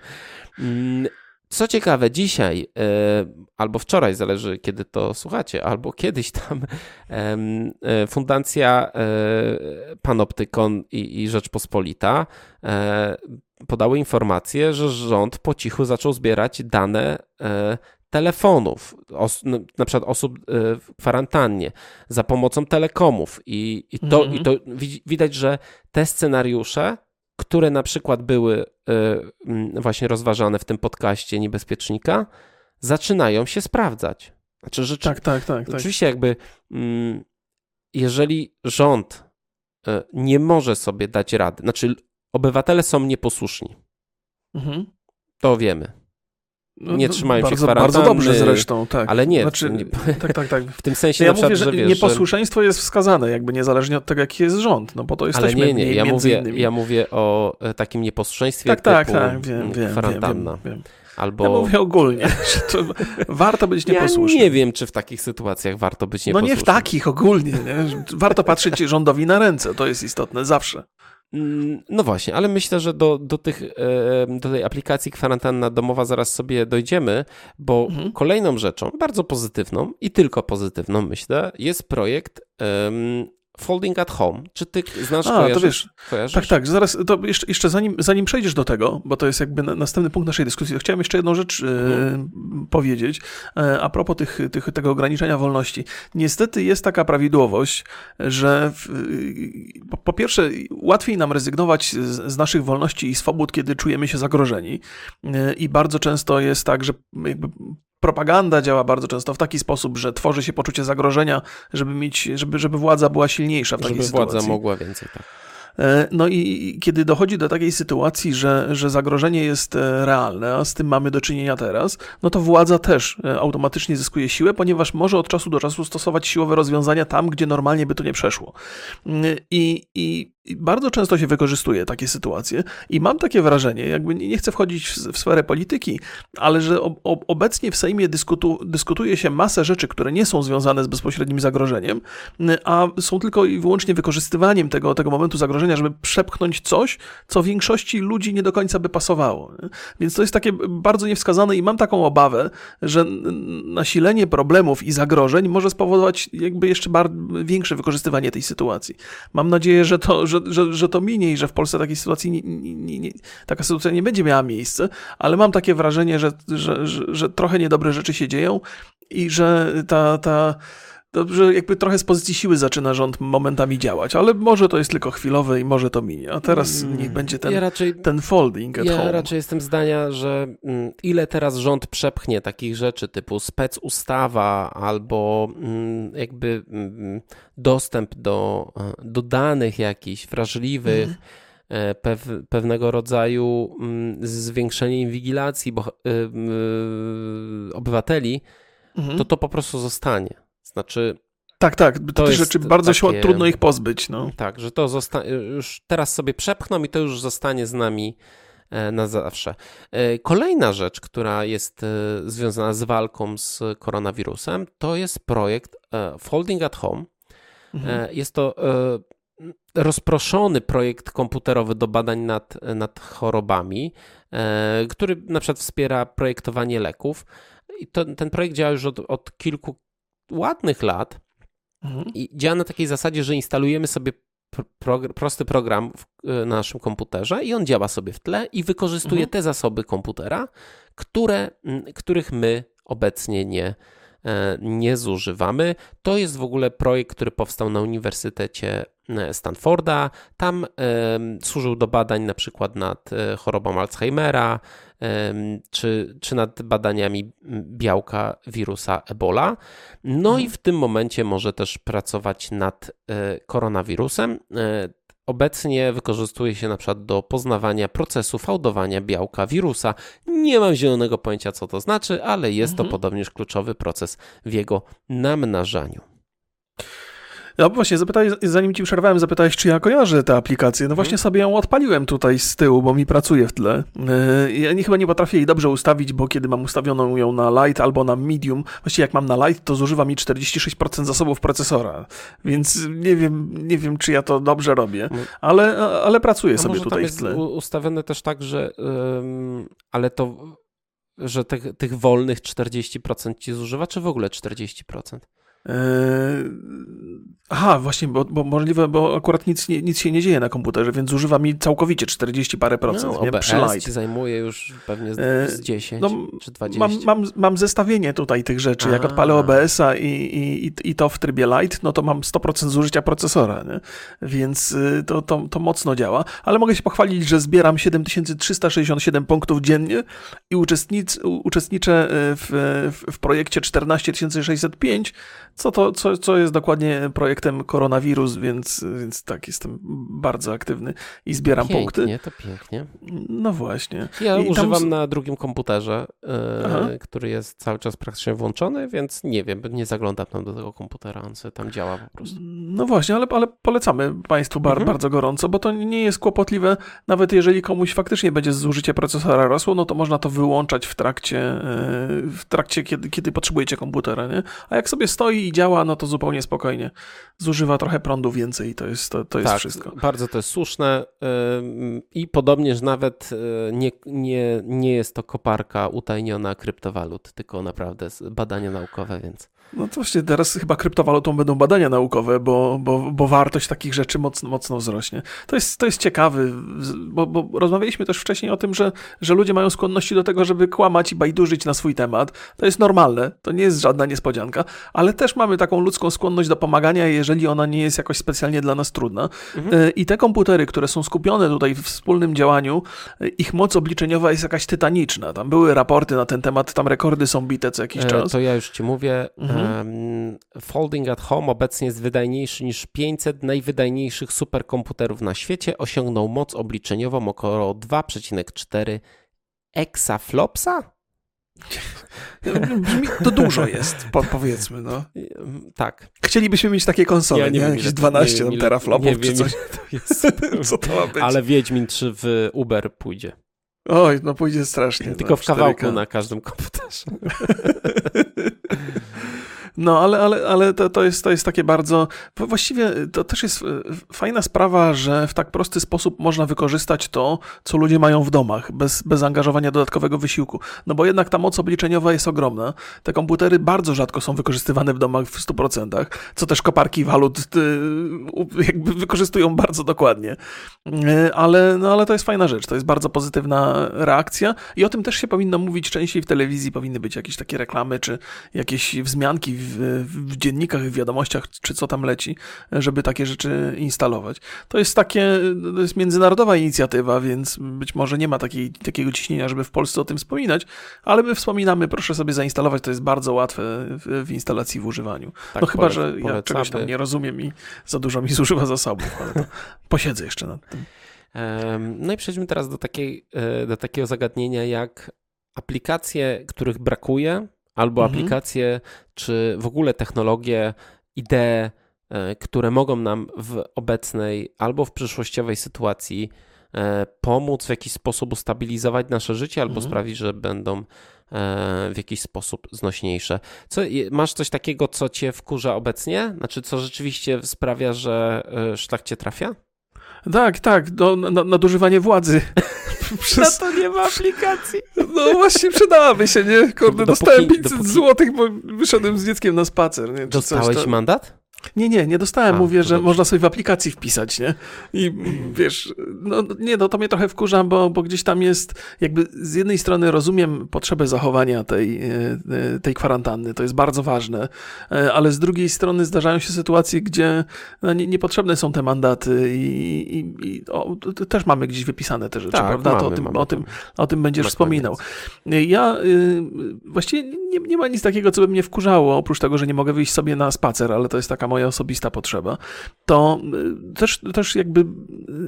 Co ciekawe, dzisiaj e, albo wczoraj, zależy kiedy to słuchacie, albo kiedyś tam e, Fundacja e, Panoptykon i, Rzeczpospolita podały informację, że rząd po cichu zaczął zbierać dane telefonów, os, na przykład osób w kwarantannie, za pomocą telekomów. I, i to, -hmm. i to widać, że te scenariusze które na przykład były y, właśnie rozważane w tym podcaście Niebezpiecznika, zaczynają się sprawdzać. Znaczy, rzeczy, tak, tak, tak, tak. Oczywiście jakby mm, jeżeli rząd y, nie może sobie dać rady, znaczy obywatele są nieposłuszni, mhm. to wiemy. No, nie no, trzymają bardzo, się kwarantanny. Bardzo dobrze zresztą, tak. Ale nie. Znaczy, nie tak, tak, tak. W tym sensie ja na przykład, mówię, że, że wiesz, nieposłuszeństwo że... jest wskazane, jakby niezależnie od tego, jaki jest rząd, no po to jesteśmy Ale nie, nie, ja mówię, innymi. ja mówię o e, takim nieposłuszeństwie tak, tak, typu tak, wiem, wiem, kwarantanna. Wiem, wiem, Albo... Ja mówię ogólnie, że to warto być nieposłusznym. Ja nie wiem, czy w takich sytuacjach warto być nieposłusznym. No nie w takich, ogólnie. Nie? Warto patrzeć rządowi na ręce, to jest istotne, zawsze. Mm, no właśnie, ale myślę, że do, do, tych, do tej aplikacji kwarantanna domowa zaraz sobie dojdziemy, bo mhm. kolejną rzeczą, bardzo pozytywną i tylko pozytywną, myślę, jest projekt um, Folding at Home. Czy ty znasz, A, kojarzysz? to wiesz, kojarzysz? tak, tak, zaraz, to jeszcze, jeszcze zanim, zanim przejdziesz do tego, bo to jest jakby następny punkt naszej dyskusji, to chciałem jeszcze jedną rzecz mhm. e, powiedzieć e, a propos tych, tych, tego ograniczenia wolności. Niestety jest taka prawidłowość, że w, po, po, pierwsze łatwiej nam rezygnować z, z, naszych wolności i swobód, kiedy czujemy się zagrożeni e, i bardzo często jest tak, że jakby propaganda działa bardzo często w taki sposób, że tworzy się poczucie zagrożenia, żeby mieć, żeby, żeby władza była silniejsza w takiej żeby sytuacji. władza mogła więcej, tak. E, no i kiedy dochodzi do takiej sytuacji, że, że zagrożenie jest e, realne, a z tym mamy do czynienia teraz, no to władza też e, automatycznie zyskuje siłę, ponieważ może od czasu do czasu stosować siłowe rozwiązania tam, gdzie normalnie by to nie przeszło. Mm, I, bardzo często się wykorzystuje takie sytuacje i mam takie wrażenie, jakby nie chcę wchodzić w, w sferę polityki, ale że ob, obecnie w Sejmie dyskutu, dyskutuje się masę rzeczy, które nie są związane z bezpośrednim zagrożeniem, a są tylko i wyłącznie wykorzystywaniem tego, tego momentu zagrożenia, żeby przepchnąć coś, co większości ludzi nie do końca by pasowało. Więc to jest takie bardzo niewskazane i mam taką obawę, że nasilenie problemów i zagrożeń może spowodować jakby jeszcze większe wykorzystywanie tej sytuacji. Mam nadzieję, że to, że że, że, to minie i że w Polsce takiej sytuacji nie, nie, nie, taka sytuacja nie będzie miała miejsca, ale mam takie wrażenie, że, że, że, że trochę niedobre rzeczy się dzieją i że ta, ta Dobrze, jakby trochę z pozycji siły zaczyna rząd momentami działać, ale może to jest tylko chwilowe i może to minie. A teraz mm, niech będzie ten, ja raczej, ten folding at ja home. Ja raczej jestem zdania, że mm, ile teraz rząd przepchnie takich rzeczy typu spec ustawa albo mm, jakby dostęp do, do danych jakichś wrażliwych, mm Pew, pewnego rodzaju zwiększenie inwigilacji bo, y, obywateli, mhm. to to po prostu zostanie. Znaczy. Tak, tak. To te rzeczy bardzo takie, się trudno ich pozbyć. No. Tak, że to zostanie. Już teraz sobie przepchną i to już zostanie z nami e, na zawsze. E, kolejna rzecz, która jest e, związana z walką z koronawirusem, to jest projekt Folding at Home. Mhm. Jest to rozproszony projekt komputerowy do badań nad, nad chorobami, który na przykład wspiera projektowanie leków. I to, ten projekt działa już od, od kilku ładnych lat mhm. i działa na takiej zasadzie, że instalujemy sobie pro, prosty program w, na naszym komputerze i on działa sobie w tle i wykorzystuje mhm. te zasoby komputera, które, których my obecnie nie, nie zużywamy. To jest w ogóle projekt, który powstał na Uniwersytecie e, Stanforda. Tam służył do badań na przykład nad e, chorobą Alzheimera, czy, czy nad badaniami białka wirusa Ebola. No i w tym momencie może też pracować nad e, koronawirusem. Obecnie wykorzystuje się na przykład do poznawania procesu fałdowania białka wirusa. Nie mam zielonego pojęcia, co to znaczy, ale jest mhm. to podobnież kluczowy proces w jego namnażaniu. No właśnie, zanim ci przerwałem, zapytałeś, czy ja kojarzę tę aplikację. No właśnie hmm. sobie ją odpaliłem tutaj z tyłu, bo mi pracuje w tle. E, ja nie, chyba nie potrafię jej dobrze ustawić, bo kiedy mam ustawioną ją na light albo na medium, właściwie jak mam na light, to zużywa mi 46% zasobów procesora, więc nie wiem, nie wiem czy ja to dobrze robię, ale, ale pracuję A sobie tutaj w tle. jest ustawione też tak, że um, ale to że tych, tych wolnych 40% ci zużywa, czy w ogóle 40%? Yy, aha, właśnie, bo, bo możliwe, bo akurat nic, nic się nie dzieje na komputerze, więc zużywa mi całkowicie 40 parę procent. No, OBS ci zajmuje już pewnie z, z 10 no, czy 20. Mam, mam, mam zestawienie tutaj tych rzeczy. Jak odpalę OBS-a i, i, i to w trybie light, no to mam 100% zużycia procesora, nie? więc y, to, to, to mocno działa. Ale mogę się pochwalić, że zbieram 7367 punktów dziennie i uczestnic, uczestniczę y, w, w, w projekcie 14605, co, to, co, co jest dokładnie projektem koronawirus, więc, więc tak, jestem bardzo aktywny i zbieram pięknie, punkty. Pięknie, to pięknie. No właśnie. Ja I używam tam... na drugim komputerze, yy, który jest cały czas praktycznie włączony, więc nie wiem, nie zaglądam tam do tego komputera, on sobie tam działa po prostu. No właśnie, ale, ale polecamy Państwu bar, mhm. bardzo gorąco, bo to nie jest kłopotliwe, nawet jeżeli komuś faktycznie będzie zużycie procesora rosło, no to można to wyłączać w trakcie, yy, w trakcie kiedy, kiedy potrzebujecie komputera, nie? A jak sobie stoi i działa, no to zupełnie spokojnie. Zużywa trochę prądu więcej i to jest, to, to jest tak, wszystko. bardzo to jest słuszne i podobnież nawet y, nie, nie, nie jest to koparka utajniona kryptowalut, tylko naprawdę badania naukowe, więc... No to właśnie teraz chyba kryptowalutą będą badania naukowe, bo, bo, bo wartość takich rzeczy mocno, mocno wzrośnie. To jest, to jest ciekawy, bo, bo rozmawialiśmy też wcześniej o tym, że, że ludzie mają skłonności do tego, żeby kłamać i bajdurzyć na swój temat. To jest normalne, to nie jest żadna niespodzianka, ale też mamy taką ludzką skłonność do pomagania, jeżeli ona nie jest jakoś specjalnie dla nas trudna. Mhm. E, I te komputery, które są skupione tutaj w wspólnym działaniu, e, ich moc obliczeniowa jest jakaś tytaniczna. Tam były raporty na ten temat, tam rekordy są bite co jakiś e, czas. To ja już ci mówię. Mhm. Folding at Home obecnie jest wydajniejszy niż 500 najwydajniejszych superkomputerów na świecie. Osiągnął moc obliczeniową około 2,4 exaflopsa? Brzmi, to dużo jest, po, powiedzmy. No. Tak. Chcielibyśmy mieć takie konsole, ja nie, nie? Wiem, Jakieś 12 nie, teraflopów czy coś. To jest. Co to ma być? Ale Wiedźmin 3 w Uber pójdzie. Oj, no pójdzie strasznie. Tylko no, w kawałku na każdym komputerze. No, ale, ale, ale to, to, jest, to jest takie bardzo. Właściwie to też jest e, fajna sprawa, że w tak prosty sposób można wykorzystać to, co ludzie mają w domach, bez, bez angażowania dodatkowego wysiłku. No bo jednak ta moc obliczeniowa jest ogromna. Te komputery bardzo rzadko są wykorzystywane w domach w 100%, co też koparki walut e, jakby wykorzystują bardzo dokładnie. E, ale, no, ale to jest fajna rzecz, to jest bardzo pozytywna reakcja i o tym też się powinno mówić częściej w telewizji, powinny być jakieś takie reklamy czy jakieś wzmianki w w, w dziennikach, w wiadomościach, czy co tam leci, żeby takie rzeczy instalować. To jest takie, to jest międzynarodowa inicjatywa, więc być może nie ma takiej, takiego ciśnienia, żeby w Polsce o tym wspominać, ale my wspominamy, proszę sobie zainstalować, to jest bardzo łatwe w, w instalacji, w używaniu. Tak, no chyba, że ja czegoś tam nie rozumiem i za dużo mi zużywa zasobów, ale posiedzę jeszcze nad tym. No i przejdźmy teraz do, takiej, e, do takiego zagadnienia jak aplikacje, których brakuje, albo mhm. aplikacje, czy w ogóle technologie, idee, e, które mogą nam w obecnej albo w przyszłościowej sytuacji e, pomóc w jakiś sposób ustabilizować nasze życie, albo mhm. sprawić, że będą w jakiś sposób znośniejsze. Co, masz coś takiego, co cię wkurza obecnie? Znaczy, co rzeczywiście sprawia, że szlak cię trafia? Tak, tak, do, na, nadużywanie władzy. Przez... Na to nie ma aplikacji. No właśnie przydałaby się, nie? Kurde, dostałem 500 dopóki... złotych, bo wyszedłem z dzieckiem na spacer. Nie? Dostałeś coś, to... mandat? Nie, nie, nie dostałem. A, Mówię, że dobrze. można sobie w aplikacji wpisać, nie? I wiesz, no nie, no to mnie trochę wkurza, bo, bo gdzieś tam jest, jakby z jednej strony rozumiem potrzebę zachowania tej, e, e, tej kwarantanny, to jest bardzo ważne, e, ale z drugiej strony zdarzają się sytuacje, gdzie no, nie, niepotrzebne są te mandaty i, i, i o, też mamy gdzieś wypisane te rzeczy, tak, prawda? Mamy, to o, tym, mamy, o, tym, o tym będziesz wspominał. Ja y, właściwie nie, nie ma nic takiego, co by mnie wkurzało, oprócz tego, że nie mogę wyjść sobie na spacer, ale to jest taka moja osobista potrzeba, to y, też, też jakby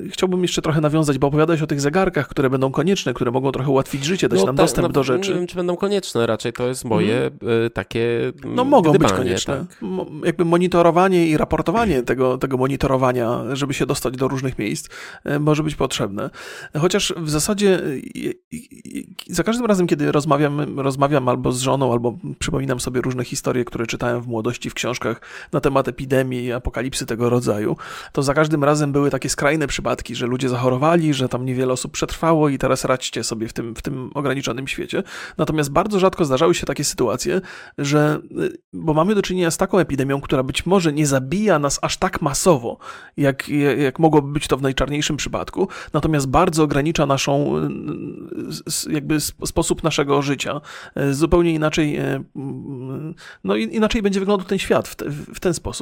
y, chciałbym jeszcze trochę nawiązać, bo opowiadałeś o tych zegarkach, które będą konieczne, które mogą trochę ułatwić życie, dać no, nam ta, dostęp no, do rzeczy. Nie wiem, czy będą konieczne, raczej to jest moje hmm. takie No mogą być konieczne. Tak. Jakby monitorowanie i raportowanie tego, tego monitorowania, żeby się dostać do różnych miejsc, może być potrzebne. Chociaż w zasadzie za każdym razem, kiedy rozmawiam, rozmawiam albo z żoną, albo przypominam sobie różne historie, które czytałem w młodości w książkach na temat epidemii, apokalipsy tego rodzaju, to za każdym razem były takie skrajne przypadki, że ludzie zachorowali, że tam niewiele osób przetrwało i teraz radźcie sobie w tym, w tym ograniczonym świecie. Natomiast bardzo rzadko zdarzały się takie sytuacje, że, bo mamy do czynienia z taką epidemią, która być może nie zabija nas aż tak masowo, jak, jak mogłoby być to w najczarniejszym przypadku, natomiast bardzo ogranicza naszą, jakby sposób naszego życia. Zupełnie inaczej, e, no inaczej będzie wyglądał ten świat w, te, w ten sposób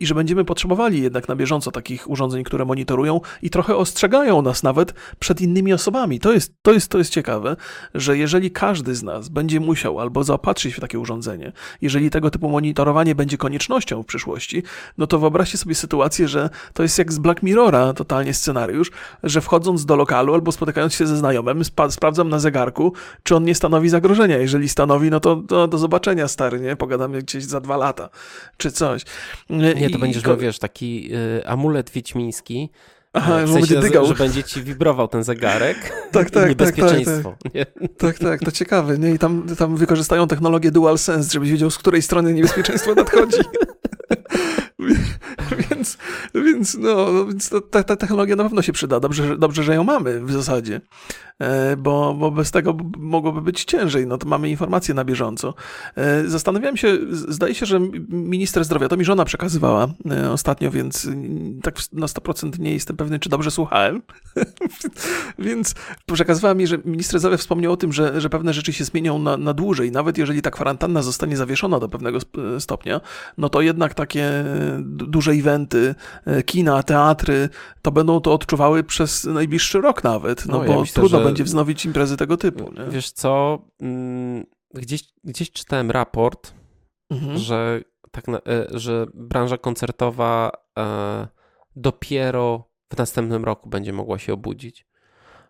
i że będziemy potrzebowali jednak na bieżąco takich urządzeń, które monitorują i trochę ostrzegają nas nawet przed innymi osobami. To jest, to jest, to jest ciekawe, że jeżeli każdy z nas będzie musiał albo zaopatrzyć w takie urządzenie, jeżeli tego typu monitorowanie będzie koniecznością w przyszłości, no to wyobraźcie sobie sytuację, że to jest jak z Black Mirrora totalnie scenariusz, że wchodząc do lokalu albo spotykając się ze znajomym, spa- sprawdzam na zegarku, czy on nie stanowi zagrożenia. Jeżeli stanowi, no to, to do zobaczenia, stary, nie? Pogadamy gdzieś za dwa lata, czy coś. Nie, to będziesz miał, wiesz, taki y, amulet wiedźmiński, Aha, w sensie, że, że będzie ci wibrował ten zegarek. Tak, tak, niebezpieczeństwo. Tak, tak, tak, tak, to ciekawe. Nie? I tam, tam wykorzystają technologię DualSense, żebyś wiedział, z której strony niebezpieczeństwo nadchodzi. więc, więc, no, więc ta, ta, technologia na pewno się przyda. Dobrze, dobrze, że ją mamy w zasadzie, bo, bo bez tego mogłoby być ciężej. No to mamy informacje na bieżąco. E, zastanawiałem się, zdaje się, że minister zdrowia, to mi żona przekazywała e, ostatnio, więc tak na 100% nie jestem pewny, czy dobrze słuchałem. więc przekazywała mi, że minister zdrowia wspomniał o tym, że, że pewne rzeczy się zmienią na, na dłużej. Nawet jeżeli ta kwarantanna zostanie zawieszona do pewnego stopnia, no to jednak takie duże eventy, e, kina, teatry, to będą to odczuwały przez najbliższy rok nawet, no, no bo ja myślę, trudno że... będzie wznowić imprezy tego typu. Nie? Wiesz co, mm, gdzieś, gdzieś czytałem raport, mhm. że, tak na, e, że branża koncertowa e, dopiero w następnym roku będzie mogła się obudzić.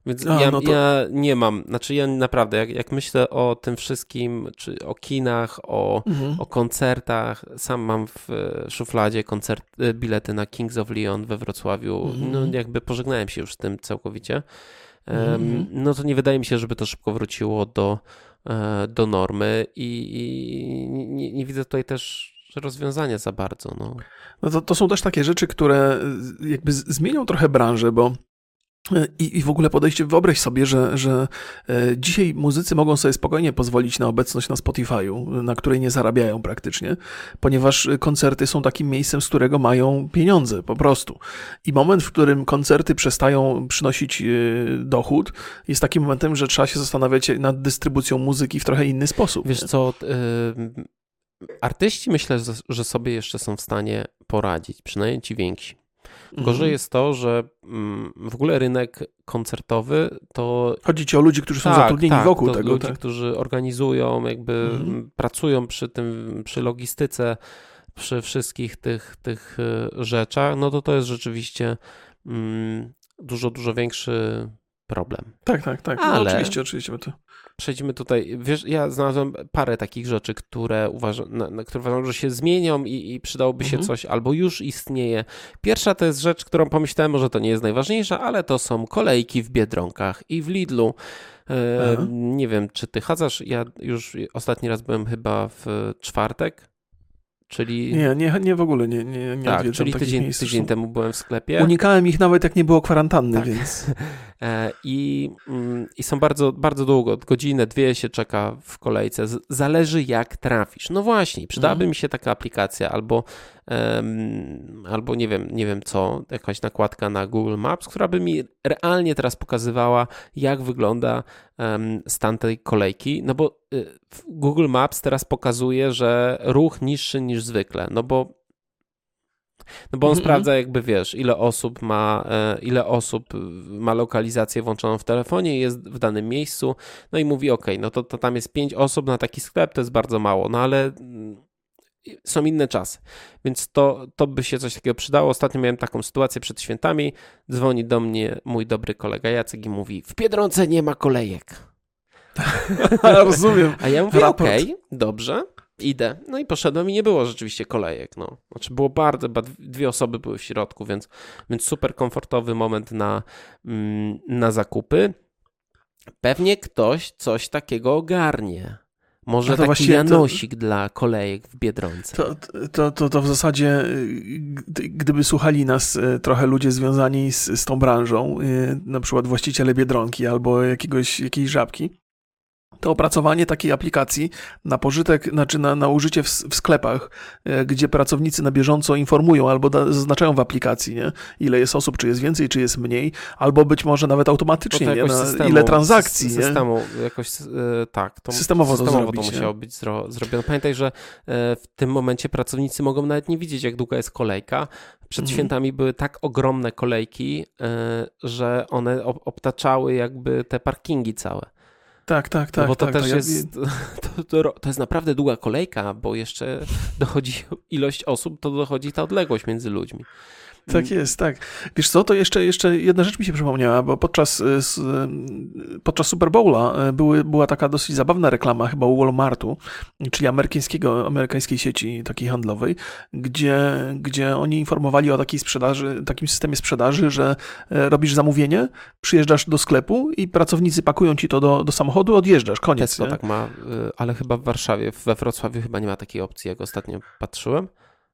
Więc A, ja, no to... ja, nie mam, znaczy ja naprawdę, jak, jak, myślę o tym wszystkim, czy o kinach, o, mhm. o koncertach, sam mam w szufladzie koncert, bilety na Kings of Leon we Wrocławiu, mhm. no jakby pożegnałem się już z tym całkowicie, mhm. no to nie wydaje mi się, żeby to szybko wróciło do, e, do normy i, i nie, nie widzę tutaj też rozwiązania za bardzo. No. No to, to są też takie rzeczy, które jakby zmienią trochę branżę, bo i, I w ogóle podejście, wyobraź sobie, że, że e, dzisiaj muzycy mogą sobie spokojnie pozwolić na obecność na Spotify'u, na której nie zarabiają praktycznie, ponieważ koncerty są takim miejscem, z którego mają pieniądze po prostu. I moment, w którym koncerty przestają przynosić e, dochód, jest takim momentem, że trzeba się zastanawiać nad dystrybucją muzyki w trochę inny sposób. Wiesz nie? co, e, artyści myślę, że sobie jeszcze są w stanie poradzić, przynajmniej ci więksi. Mhm. Gorzej jest to, że mm, w ogóle rynek koncertowy to. Chodzi ci o ludzi, którzy są tak, zatrudnieni tak, wokół to tego. Ludzi, tak? którzy organizują, jakby Mhm. pracują przy tym, przy logistyce, przy wszystkich tych, tych y, rzeczach, no to to jest rzeczywiście mm, dużo, dużo większy problem. Tak, tak, tak. No, Ale- oczywiście, oczywiście. To... Przejdźmy tutaj. Wiesz, ja znalazłem parę takich rzeczy, które uważam, na, na które uważam, że się zmienią i, i przydałoby się Mhm. coś, albo już istnieje. Pierwsza to jest rzecz, którą pomyślałem, może to nie jest najważniejsza, ale to są kolejki w Biedronkach i w Lidlu. E, nie wiem, czy ty chadzasz? Ja już ostatni raz byłem chyba w czwartek, czyli. Nie, nie, nie w ogóle nie, nie, nie tak, czyli tydzień, miejsc. tydzień temu byłem w sklepie. Unikałem ich nawet jak nie było kwarantanny, Tak. więc... E, I, mm, I są bardzo, bardzo długo, godzinę, dwie się czeka w kolejce. Zależy jak trafisz. No właśnie, przydałaby Mhm. mi się taka aplikacja albo, albo nie wiem, nie wiem co, jakaś nakładka na Google Maps, która by mi realnie teraz pokazywała, jak wygląda stan tej kolejki. No bo y, Google Maps teraz pokazuje, że ruch niższy niż zwykle. No bo no bo on Mhm, sprawdza jakby, wiesz, ile osób ma, e, ile osób ma lokalizację włączoną w telefonie jest w danym miejscu, no i mówi, ok, no to, to tam jest pięć osób na taki sklep, to jest bardzo mało, no ale mm, są inne czasy, więc to, to by się coś takiego przydało. Ostatnio miałem taką sytuację przed świętami, dzwoni do mnie mój dobry kolega Jacek i mówi, w Biedronce nie ma kolejek. Rozumiem. A ja mówię, okej, dobrze, idę. No i poszedłem i nie było rzeczywiście kolejek. No. Znaczy było bardzo, dwie osoby były w środku, więc, więc super komfortowy moment na, mm, na zakupy. Pewnie ktoś coś takiego ogarnie. Może No to taki właściwie to- Janosik dla kolejek w Biedronce. To, to, to, to w zasadzie, y, gdy- gdyby słuchali nas y, trochę ludzie związani z, z tą branżą, y, na przykład właściciele Biedronki albo jakiegoś, jakiejś żabki, to opracowanie takiej aplikacji na pożytek, znaczy na, na użycie w, w sklepach, y, gdzie pracownicy na bieżąco informują albo da, zaznaczają w aplikacji, nie? ile jest osób, czy jest więcej, czy jest mniej, albo być może nawet automatycznie, No to nie? Na, systemu- ile transakcji, sys- nie? Systemu, jakoś, e, tak. To, Systemowo to systemowo zrobić, to nie? musiało być zro, zrobione. Pamiętaj, że e, w tym momencie pracownicy mogą nawet nie widzieć, jak długa jest kolejka. Przed Mhm. świętami były tak ogromne kolejki, e, że one ob- obtaczały jakby te parkingi całe. Tak, tak, tak. no bo to tak, też ja- jest, to, to, to jest naprawdę długa kolejka, bo jeszcze dochodzi ilość osób, to dochodzi ta odległość między ludźmi. Tak jest, tak. Wiesz co, to jeszcze, jeszcze jedna rzecz mi się przypomniała, bo podczas, y, y, podczas Super Bowla y, były, była taka dosyć zabawna reklama chyba u Walmartu, czyli amerykańskiego, amerykańskiej sieci takiej handlowej, gdzie, gdzie oni informowali o takiej sprzedaży, takim systemie sprzedaży, że robisz zamówienie, przyjeżdżasz do sklepu i pracownicy pakują ci to do, do samochodu, odjeżdżasz, koniec. Tesco tak ma, ale chyba w Warszawie, we Wrocławiu chyba nie ma takiej opcji, jak ostatnio patrzyłem,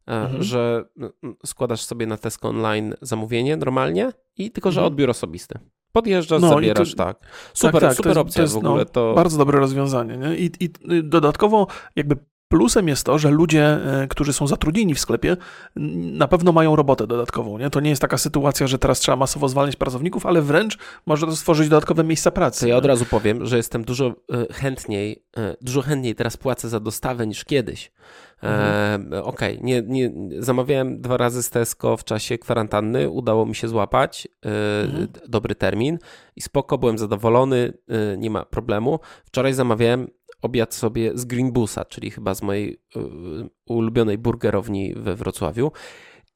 Mhm. że y, składasz sobie na Tesco online zamówienie normalnie i tylko, że Mhm. odbiór osobisty. Podjeżdżasz, No i to- zabierasz, tak. Super, tak, to super jest- opcja to jest, w ogóle. no, to... Bardzo dobre rozwiązanie. Nie? I, I dodatkowo jakby plusem jest to, że ludzie, e, którzy są zatrudnieni w sklepie, na pewno mają robotę dodatkową. Nie? To nie jest taka sytuacja, że teraz trzeba masowo zwalniać pracowników, ale wręcz może to stworzyć dodatkowe miejsca pracy. To ja od razu powiem, że jestem dużo y, chętniej, y, dużo chętniej teraz płacę za dostawę niż kiedyś. E, Okej, nie, nie, zamawiałem dwa razy z Tesco w czasie kwarantanny, udało mi się złapać y, Mhm. dobry termin i spoko, byłem zadowolony, y, nie ma problemu. Wczoraj zamawiałem obiad sobie z Greenbusa, czyli chyba z mojej y, ulubionej burgerowni we Wrocławiu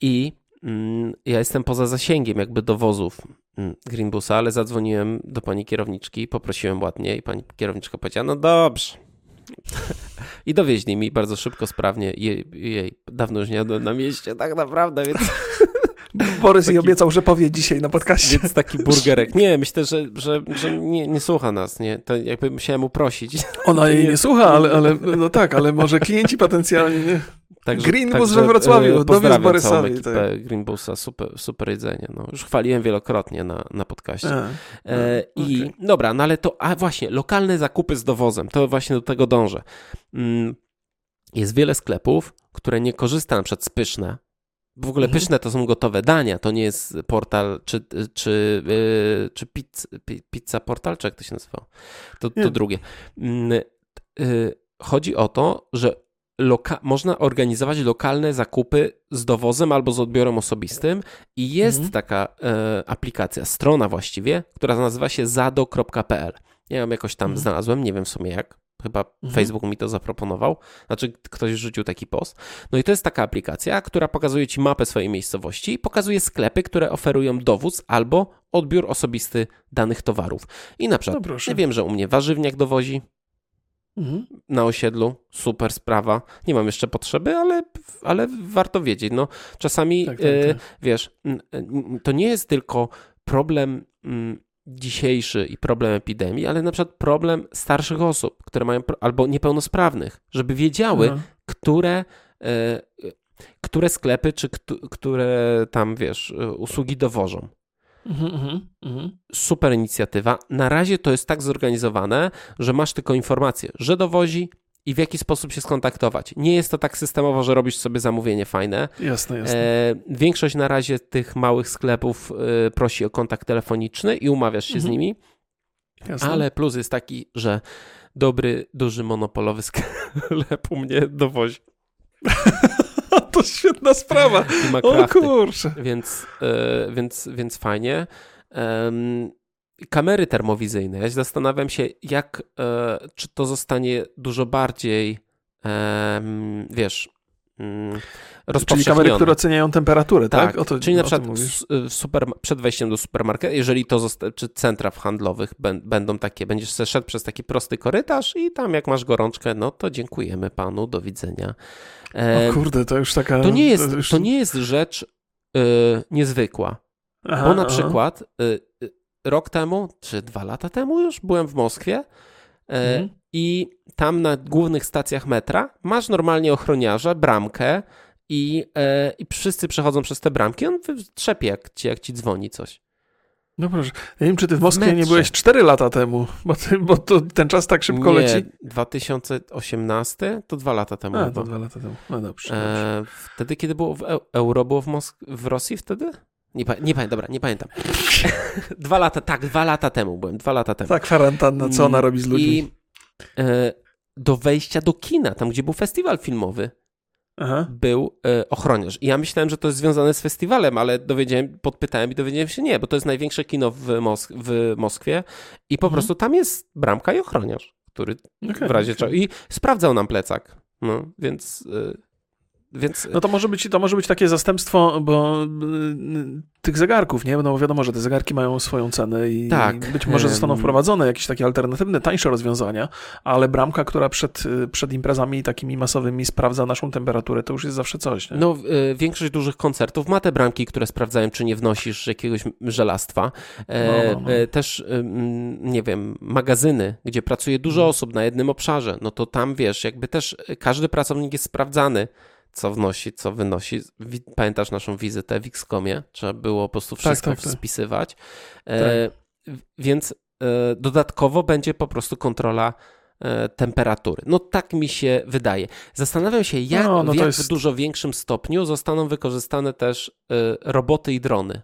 i mm, ja jestem poza zasięgiem jakby dowozów mm, Greenbusa, ale zadzwoniłem do pani kierowniczki, poprosiłem ładnie i pani kierowniczka powiedziała, no dobrze. I dowieźli mi bardzo szybko, sprawnie. Jej, jej dawno już nie jadłem na mieście, tak naprawdę, więc, Borys taki- jej obiecał, że powie dzisiaj na podcaście. więc taki burgerek. Nie, myślę, że, że, że nie, nie słucha nas, nie? To jakby musiałem uprosić. Ona jej nie- słucha, ale, ale no tak, ale może klienci potencjalni. Nie? Także, Greenbus we Wrocławiu, e, pozdrawiam Borysowi, ekipę Greenbusa, super, super jedzenie. No, już chwaliłem wielokrotnie na, na podcaście. A, E, I okej. dobra, no ale to, a właśnie, lokalne zakupy z dowozem, to właśnie do tego dążę. Mm, Jest wiele sklepów, które nie korzysta na przykład z Pyszne. W ogóle Mhm. Pyszne to są gotowe dania, to nie jest portal, czy, czy, yy, czy pizza, pi- pizza portal, czy jak to się nazywa? To, to drugie. Yy, Chodzi o to, że loka- można organizować lokalne zakupy z dowozem albo z odbiorem osobistym i jest Mhm. taka e, aplikacja, strona właściwie, która nazywa się zado.pl. Ja ją jakoś tam Mhm. znalazłem, nie wiem w sumie jak. Chyba Mhm. Facebook mi to zaproponował. Znaczy, ktoś rzucił taki post. No i to jest taka aplikacja, która pokazuje ci mapę swojej miejscowości i pokazuje sklepy, które oferują dowóz albo odbiór osobisty danych towarów. I na No przykład, ja wiem, że u mnie warzywniak dowozi, Mhm. na osiedlu. Super sprawa. Nie mam jeszcze potrzeby, ale, ale warto wiedzieć. No, czasami, Tak, tak, e, tak. wiesz, n- to nie jest tylko problem mm, dzisiejszy i problem epidemii, ale na przykład problem starszych osób, które mają, albo niepełnosprawnych, żeby wiedziały, Aha. które, e, które sklepy, czy któ- które tam, wiesz, e, usługi dowożą Mhm, mhm, mhm. super inicjatywa. Na razie to jest tak zorganizowane, że masz tylko informację, że dowozi i w jaki sposób się skontaktować. Nie jest to tak systemowo, że robisz sobie zamówienie fajne. Jasne, jasne. E, większość na razie tych małych sklepów e, prosi o kontakt telefoniczny i umawiasz się z Mhm. nimi, jasne. ale plus jest taki, że dobry, duży monopolowy sklep u mnie dowozi to świetna sprawa. i ma O kurczę. więc, e, więc, więc fajnie. Kamery termowizyjne. Ja się zastanawiam się, jak, e, czy to zostanie dużo bardziej, em, wiesz, mm, Czyli kamery, które oceniają temperaturę, tak? Tak, to, czyli na przykład w super, przed wejściem do supermarketu, jeżeli to zosta- czy centra handlowych bę- będą takie, będziesz sobie szedł przez taki prosty korytarz i tam jak masz gorączkę, no to dziękujemy panu, do widzenia. E, O kurde, to już taka... to, nie jest, to nie jest rzecz y, niezwykła, Aha, bo na aha. przykład y, y, rok temu, czy dwa lata temu już byłem w Moskwie e, Mhm. i tam na głównych stacjach metra masz normalnie ochroniarza, bramkę i, e, i wszyscy przechodzą przez te bramki, on trzepie jak ci, jak ci dzwoni coś. No proszę. Ja nie wiem, czy ty w Moskwie nie metrze. byłeś 4 lata temu, bo, ty, bo to, ten czas tak szybko Nie, leci. 2018 to dwa lata temu. A, to dwa lata temu. No dobrze. dobrze. E, wtedy, kiedy było w Eu- euro, było w, Mosk- w Rosji wtedy? Nie, pa- nie pamiętam, dobra, nie pamiętam. dwa lata, tak, dwa lata temu byłem, dwa lata temu. Ta kwarantanna, co ona robi z ludźmi? I e, do wejścia do kina, tam gdzie był festiwal filmowy, Aha. był e, ochroniarz. I ja myślałem, że to jest związane z festiwalem, ale dowiedziałem, podpytałem i dowiedziałem się nie, bo to jest największe kino w, Mosk- w Moskwie i po Mhm. prostu tam jest bramka i ochroniarz, który Okej, w razie okej. czego. I sprawdzał nam plecak. No, więc. y, więc No to może być, to może być takie zastępstwo, bo y, tych zegarków, nie? No bo wiadomo, że te zegarki mają swoją cenę i Tak. być może zostaną wprowadzone jakieś takie alternatywne, tańsze rozwiązania, ale bramka, która przed, y, przed imprezami takimi masowymi sprawdza naszą temperaturę, to już jest zawsze coś, nie? no, y, większość dużych koncertów ma te bramki, które sprawdzają, czy nie wnosisz jakiegoś żelastwa. E, No, no, no. e, Też, nie wiem, magazyny, gdzie pracuje dużo Mhm. osób na jednym obszarze, no to tam wiesz, jakby też każdy pracownik jest sprawdzany. Co wnosi, co wynosi. Pamiętasz naszą wizytę w Xcomie? Trzeba było po prostu wszystko tak, tak. spisywać. E, w- Więc e, dodatkowo będzie po prostu kontrola e, temperatury. No tak mi się wydaje. Zastanawiam się, jak, No, no w jak jest- dużo większym stopniu zostaną wykorzystane też e, roboty i drony.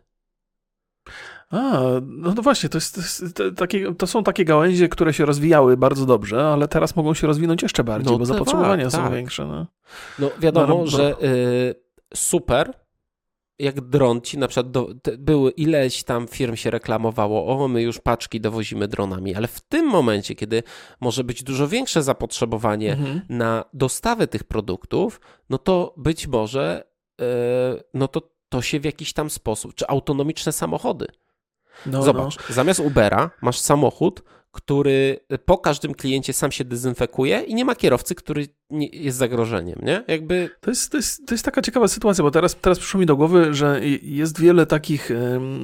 A, no, no właśnie, to, jest, to, jest, to, takie, to są takie gałęzie, które się rozwijały bardzo dobrze, ale teraz mogą się rozwinąć jeszcze bardziej, No bo zapotrzebowania tak, są tak. większe. No. No wiadomo, No, no, że y, super, jak dron ci na przykład do, były ileś tam firm się reklamowało, o my już paczki dowozimy dronami, ale w tym momencie, kiedy może być dużo większe zapotrzebowanie Mhm. na dostawę tych produktów, no to być może e, no to, to się w jakiś tam sposób, czy autonomiczne samochody. No, Zobacz, zamiast Ubera masz samochód, który po każdym kliencie sam się dezynfekuje i nie ma kierowcy, który nie, jest zagrożeniem, nie? Jakby To jest, to, jest, to jest taka ciekawa sytuacja, bo teraz, teraz przyszło mi do głowy, że jest wiele takich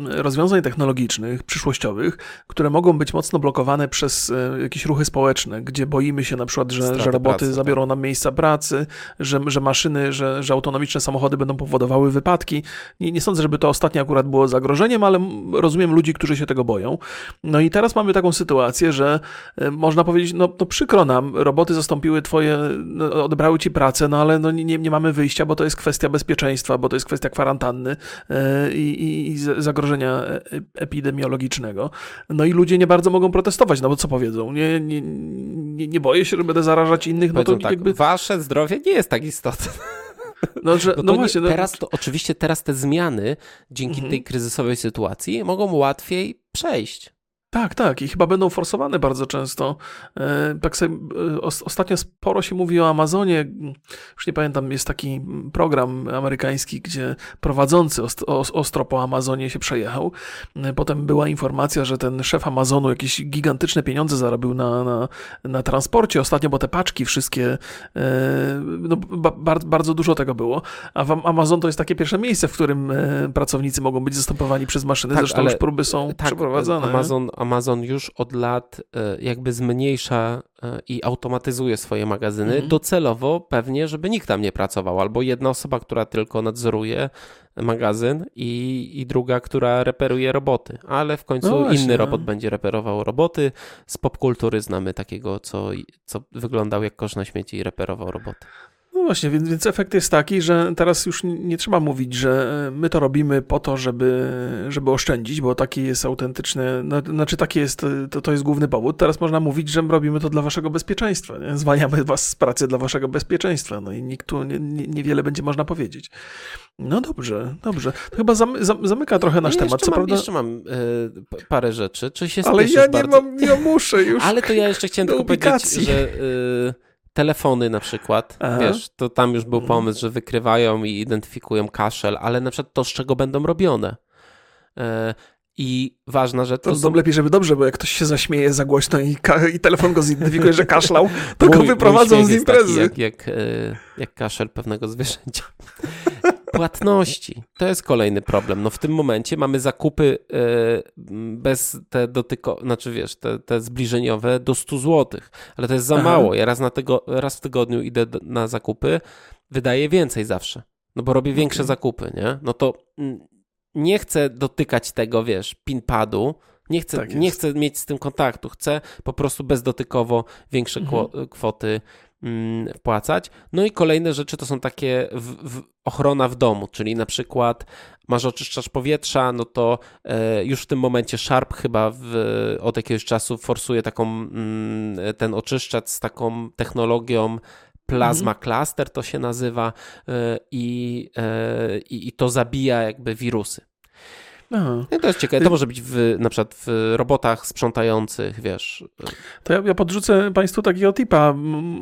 rozwiązań technologicznych, przyszłościowych, które mogą być mocno blokowane przez e, jakieś ruchy społeczne, gdzie boimy się na przykład, że, Straty że roboty pracy, zabiorą nam miejsca pracy, że, że maszyny, że, że autonomiczne samochody będą powodowały wypadki. Nie, nie sądzę, żeby to ostatnie akurat było zagrożeniem, ale rozumiem ludzi, którzy się tego boją. No i teraz mamy taką sytuację, sytuację, że e, można powiedzieć, no, no przykro nam, roboty zastąpiły twoje, no, odebrały ci pracę, no ale no nie, nie mamy wyjścia, bo to jest kwestia bezpieczeństwa, bo to jest kwestia kwarantanny i, i, i zagrożenia epidemiologicznego. No i ludzie nie bardzo mogą protestować, no bo co powiedzą? Nie, nie, nie, nie boję się, że będę zarażać innych, no to tak, jakby... Wasze zdrowie nie jest tak istotne. No, że, no, no właśnie. No... Teraz to, oczywiście teraz te zmiany dzięki mhm. tej kryzysowej sytuacji mogą łatwiej przejść. Tak, tak i chyba będą forsowane bardzo często. E, tak sobie, e, ostatnio sporo się mówi o Amazonie. Już nie pamiętam, jest taki program amerykański, gdzie prowadzący ostro po Amazonie się przejechał. E, potem była informacja, że ten szef Amazonu jakieś gigantyczne pieniądze zarobił na, na, na transporcie ostatnio, bo te paczki wszystkie, no, bardzo, bardzo dużo tego było. A Amazon to jest takie pierwsze miejsce, w którym pracownicy mogą być zastępowani przez maszyny. Tak, Zresztą już próby są tak, przeprowadzane. Amazon, Amazon już od lat e, jakby zmniejsza e, i automatyzuje swoje magazyny, mhm. docelowo pewnie, żeby nikt tam nie pracował, albo jedna osoba, która tylko nadzoruje magazyn i, i druga, która reperuje roboty, ale w końcu no inny robot no. będzie reperował roboty. Z popkultury znamy takiego, co, co wyglądał jak kosz na śmieci i reperował roboty. No właśnie, więc, więc efekt jest taki, że teraz już nie trzeba mówić, że my to robimy po to, żeby, żeby oszczędzić, bo taki jest autentyczny, no, znaczy taki jest, to, to jest główny powód. Teraz można mówić, że robimy to dla waszego bezpieczeństwa. Nie? Zwalniamy was z pracy dla waszego bezpieczeństwa. No i nikt tu nie, nie, niewiele będzie można powiedzieć. No dobrze, dobrze. To chyba zamy, zamyka trochę nasz temat. Co mam, prawda... Jeszcze mam y, parę rzeczy. Czy się Ale ja nie bardzo? mam, ja muszę już. Ale to ja jeszcze chciałem tylko powiedzieć, że... Y, telefony na przykład, Aha. wiesz, to tam już był pomysł, że wykrywają i identyfikują kaszel, ale na przykład to, z czego będą robione. E, I ważna rzecz... To, to są... lepiej, żeby dobrze, bo jak ktoś się zaśmieje za głośno i, i telefon go zidentyfikuje, że kaszlał, to mój, go wyprowadzą z imprezy. jak, jak, e, jak kaszel pewnego zwierzęcia. Płatności. To jest kolejny problem. No w tym momencie mamy zakupy e, bez te dotyko, znaczy wiesz, te, te zbliżeniowe do 100 zł, ale to jest za Aha. mało. Ja raz, na tego, raz w tygodniu idę na zakupy, wydaję więcej zawsze, no bo robię większe okay. zakupy, nie? No to mm, nie chcę dotykać tego, wiesz, pinpadu, nie chcę, tak nie chcę mieć z tym kontaktu, chcę po prostu bezdotykowo większe mhm. kwoty wpłacać. No i kolejne rzeczy to są takie w, w ochrona w domu, czyli na przykład masz oczyszczacz powietrza, no to e, już w tym momencie Sharp chyba w, od jakiegoś czasu forsuje taką, mm, ten oczyszczacz z taką technologią Plasma mhm. Cluster to się nazywa e, i, e, i, i to zabija jakby wirusy. Aha. to jest ciekawe. To może być w, na przykład w robotach sprzątających, wiesz. To ja, ja podrzucę Państwu takiego tipa,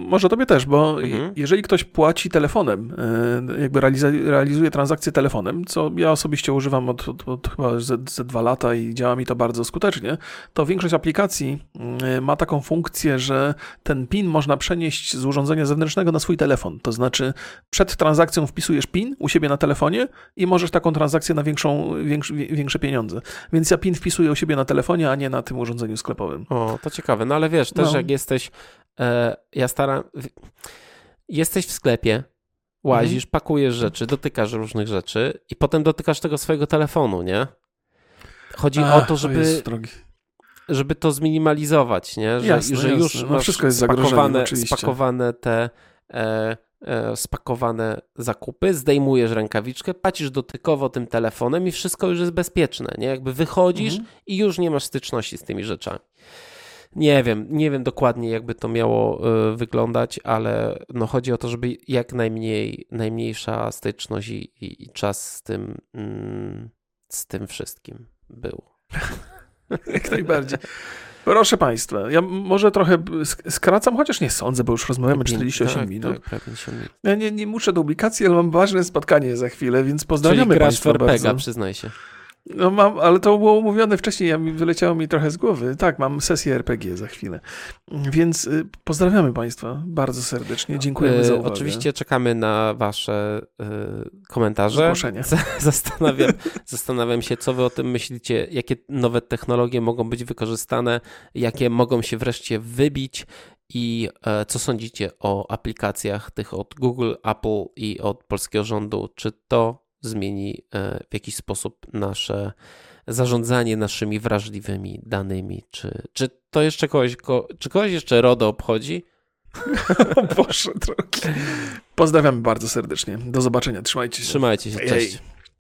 może Tobie też, bo mhm. jeżeli ktoś płaci telefonem, e, jakby realizuje transakcję telefonem, co ja osobiście używam od, od, od chyba ze, ze dwa lata i działa mi to bardzo skutecznie, to większość aplikacji e, ma taką funkcję, że ten PIN można przenieść z urządzenia zewnętrznego na swój telefon. To znaczy przed transakcją wpisujesz PIN u siebie na telefonie i możesz taką transakcję na większą, większy, większe pieniądze. Więc ja PIN wpisuję u siebie na telefonie, a nie na tym urządzeniu sklepowym. O, to ciekawe. No ale wiesz, też no. jak jesteś, e, ja staram, jesteś w sklepie, łazisz, mhm. pakujesz rzeczy, dotykasz różnych rzeczy i potem dotykasz tego swojego telefonu, nie? Chodzi Ach, o to, żeby... żeby to zminimalizować, nie? Że, jasne, że już no, wszystko jest spakowane, spakowane te E, spakowane zakupy, zdejmujesz rękawiczkę, pacisz dotykowo tym telefonem i wszystko już jest bezpieczne, nie? Jakby wychodzisz mhm. i już nie masz styczności z tymi rzeczami. Nie wiem, nie wiem dokładnie jakby to miało y, wyglądać, ale no chodzi o to, żeby jak najmniej, najmniejsza styczność i, i, i czas z tym, mm, z tym wszystkim był. jak najbardziej. Proszę Państwa, ja może trochę skracam, chociaż nie sądzę, bo już rozmawiamy 48 tak, minut. Tak, 50 minut. Ja nie, nie muszę do publikacji, ale mam ważne spotkanie za chwilę, więc pozdrawiamy Czyli Państwa bardzo. przyznaj się. No mam, ale to było umówione wcześniej, ja mi wyleciało mi trochę z głowy. Tak, mam sesję RPG za chwilę. Więc y, pozdrawiamy Państwa bardzo serdecznie. Dziękujemy za y, uwagę. Oczywiście czekamy na Wasze y, komentarze. Zgłoszenia. Zastanawiam, zastanawiam się, co Wy o tym myślicie, jakie nowe technologie mogą być wykorzystane, jakie mogą się wreszcie wybić i e, co sądzicie o aplikacjach tych od Google, Apple i od polskiego rządu? Czy to zmieni e, w jakiś sposób nasze zarządzanie naszymi wrażliwymi danymi. Czy, czy to jeszcze kogoś, ko, czy kogoś jeszcze RODO obchodzi? Boże drogi. Pozdrawiamy bardzo serdecznie. Do zobaczenia. Trzymajcie się. Trzymajcie się. Cześć.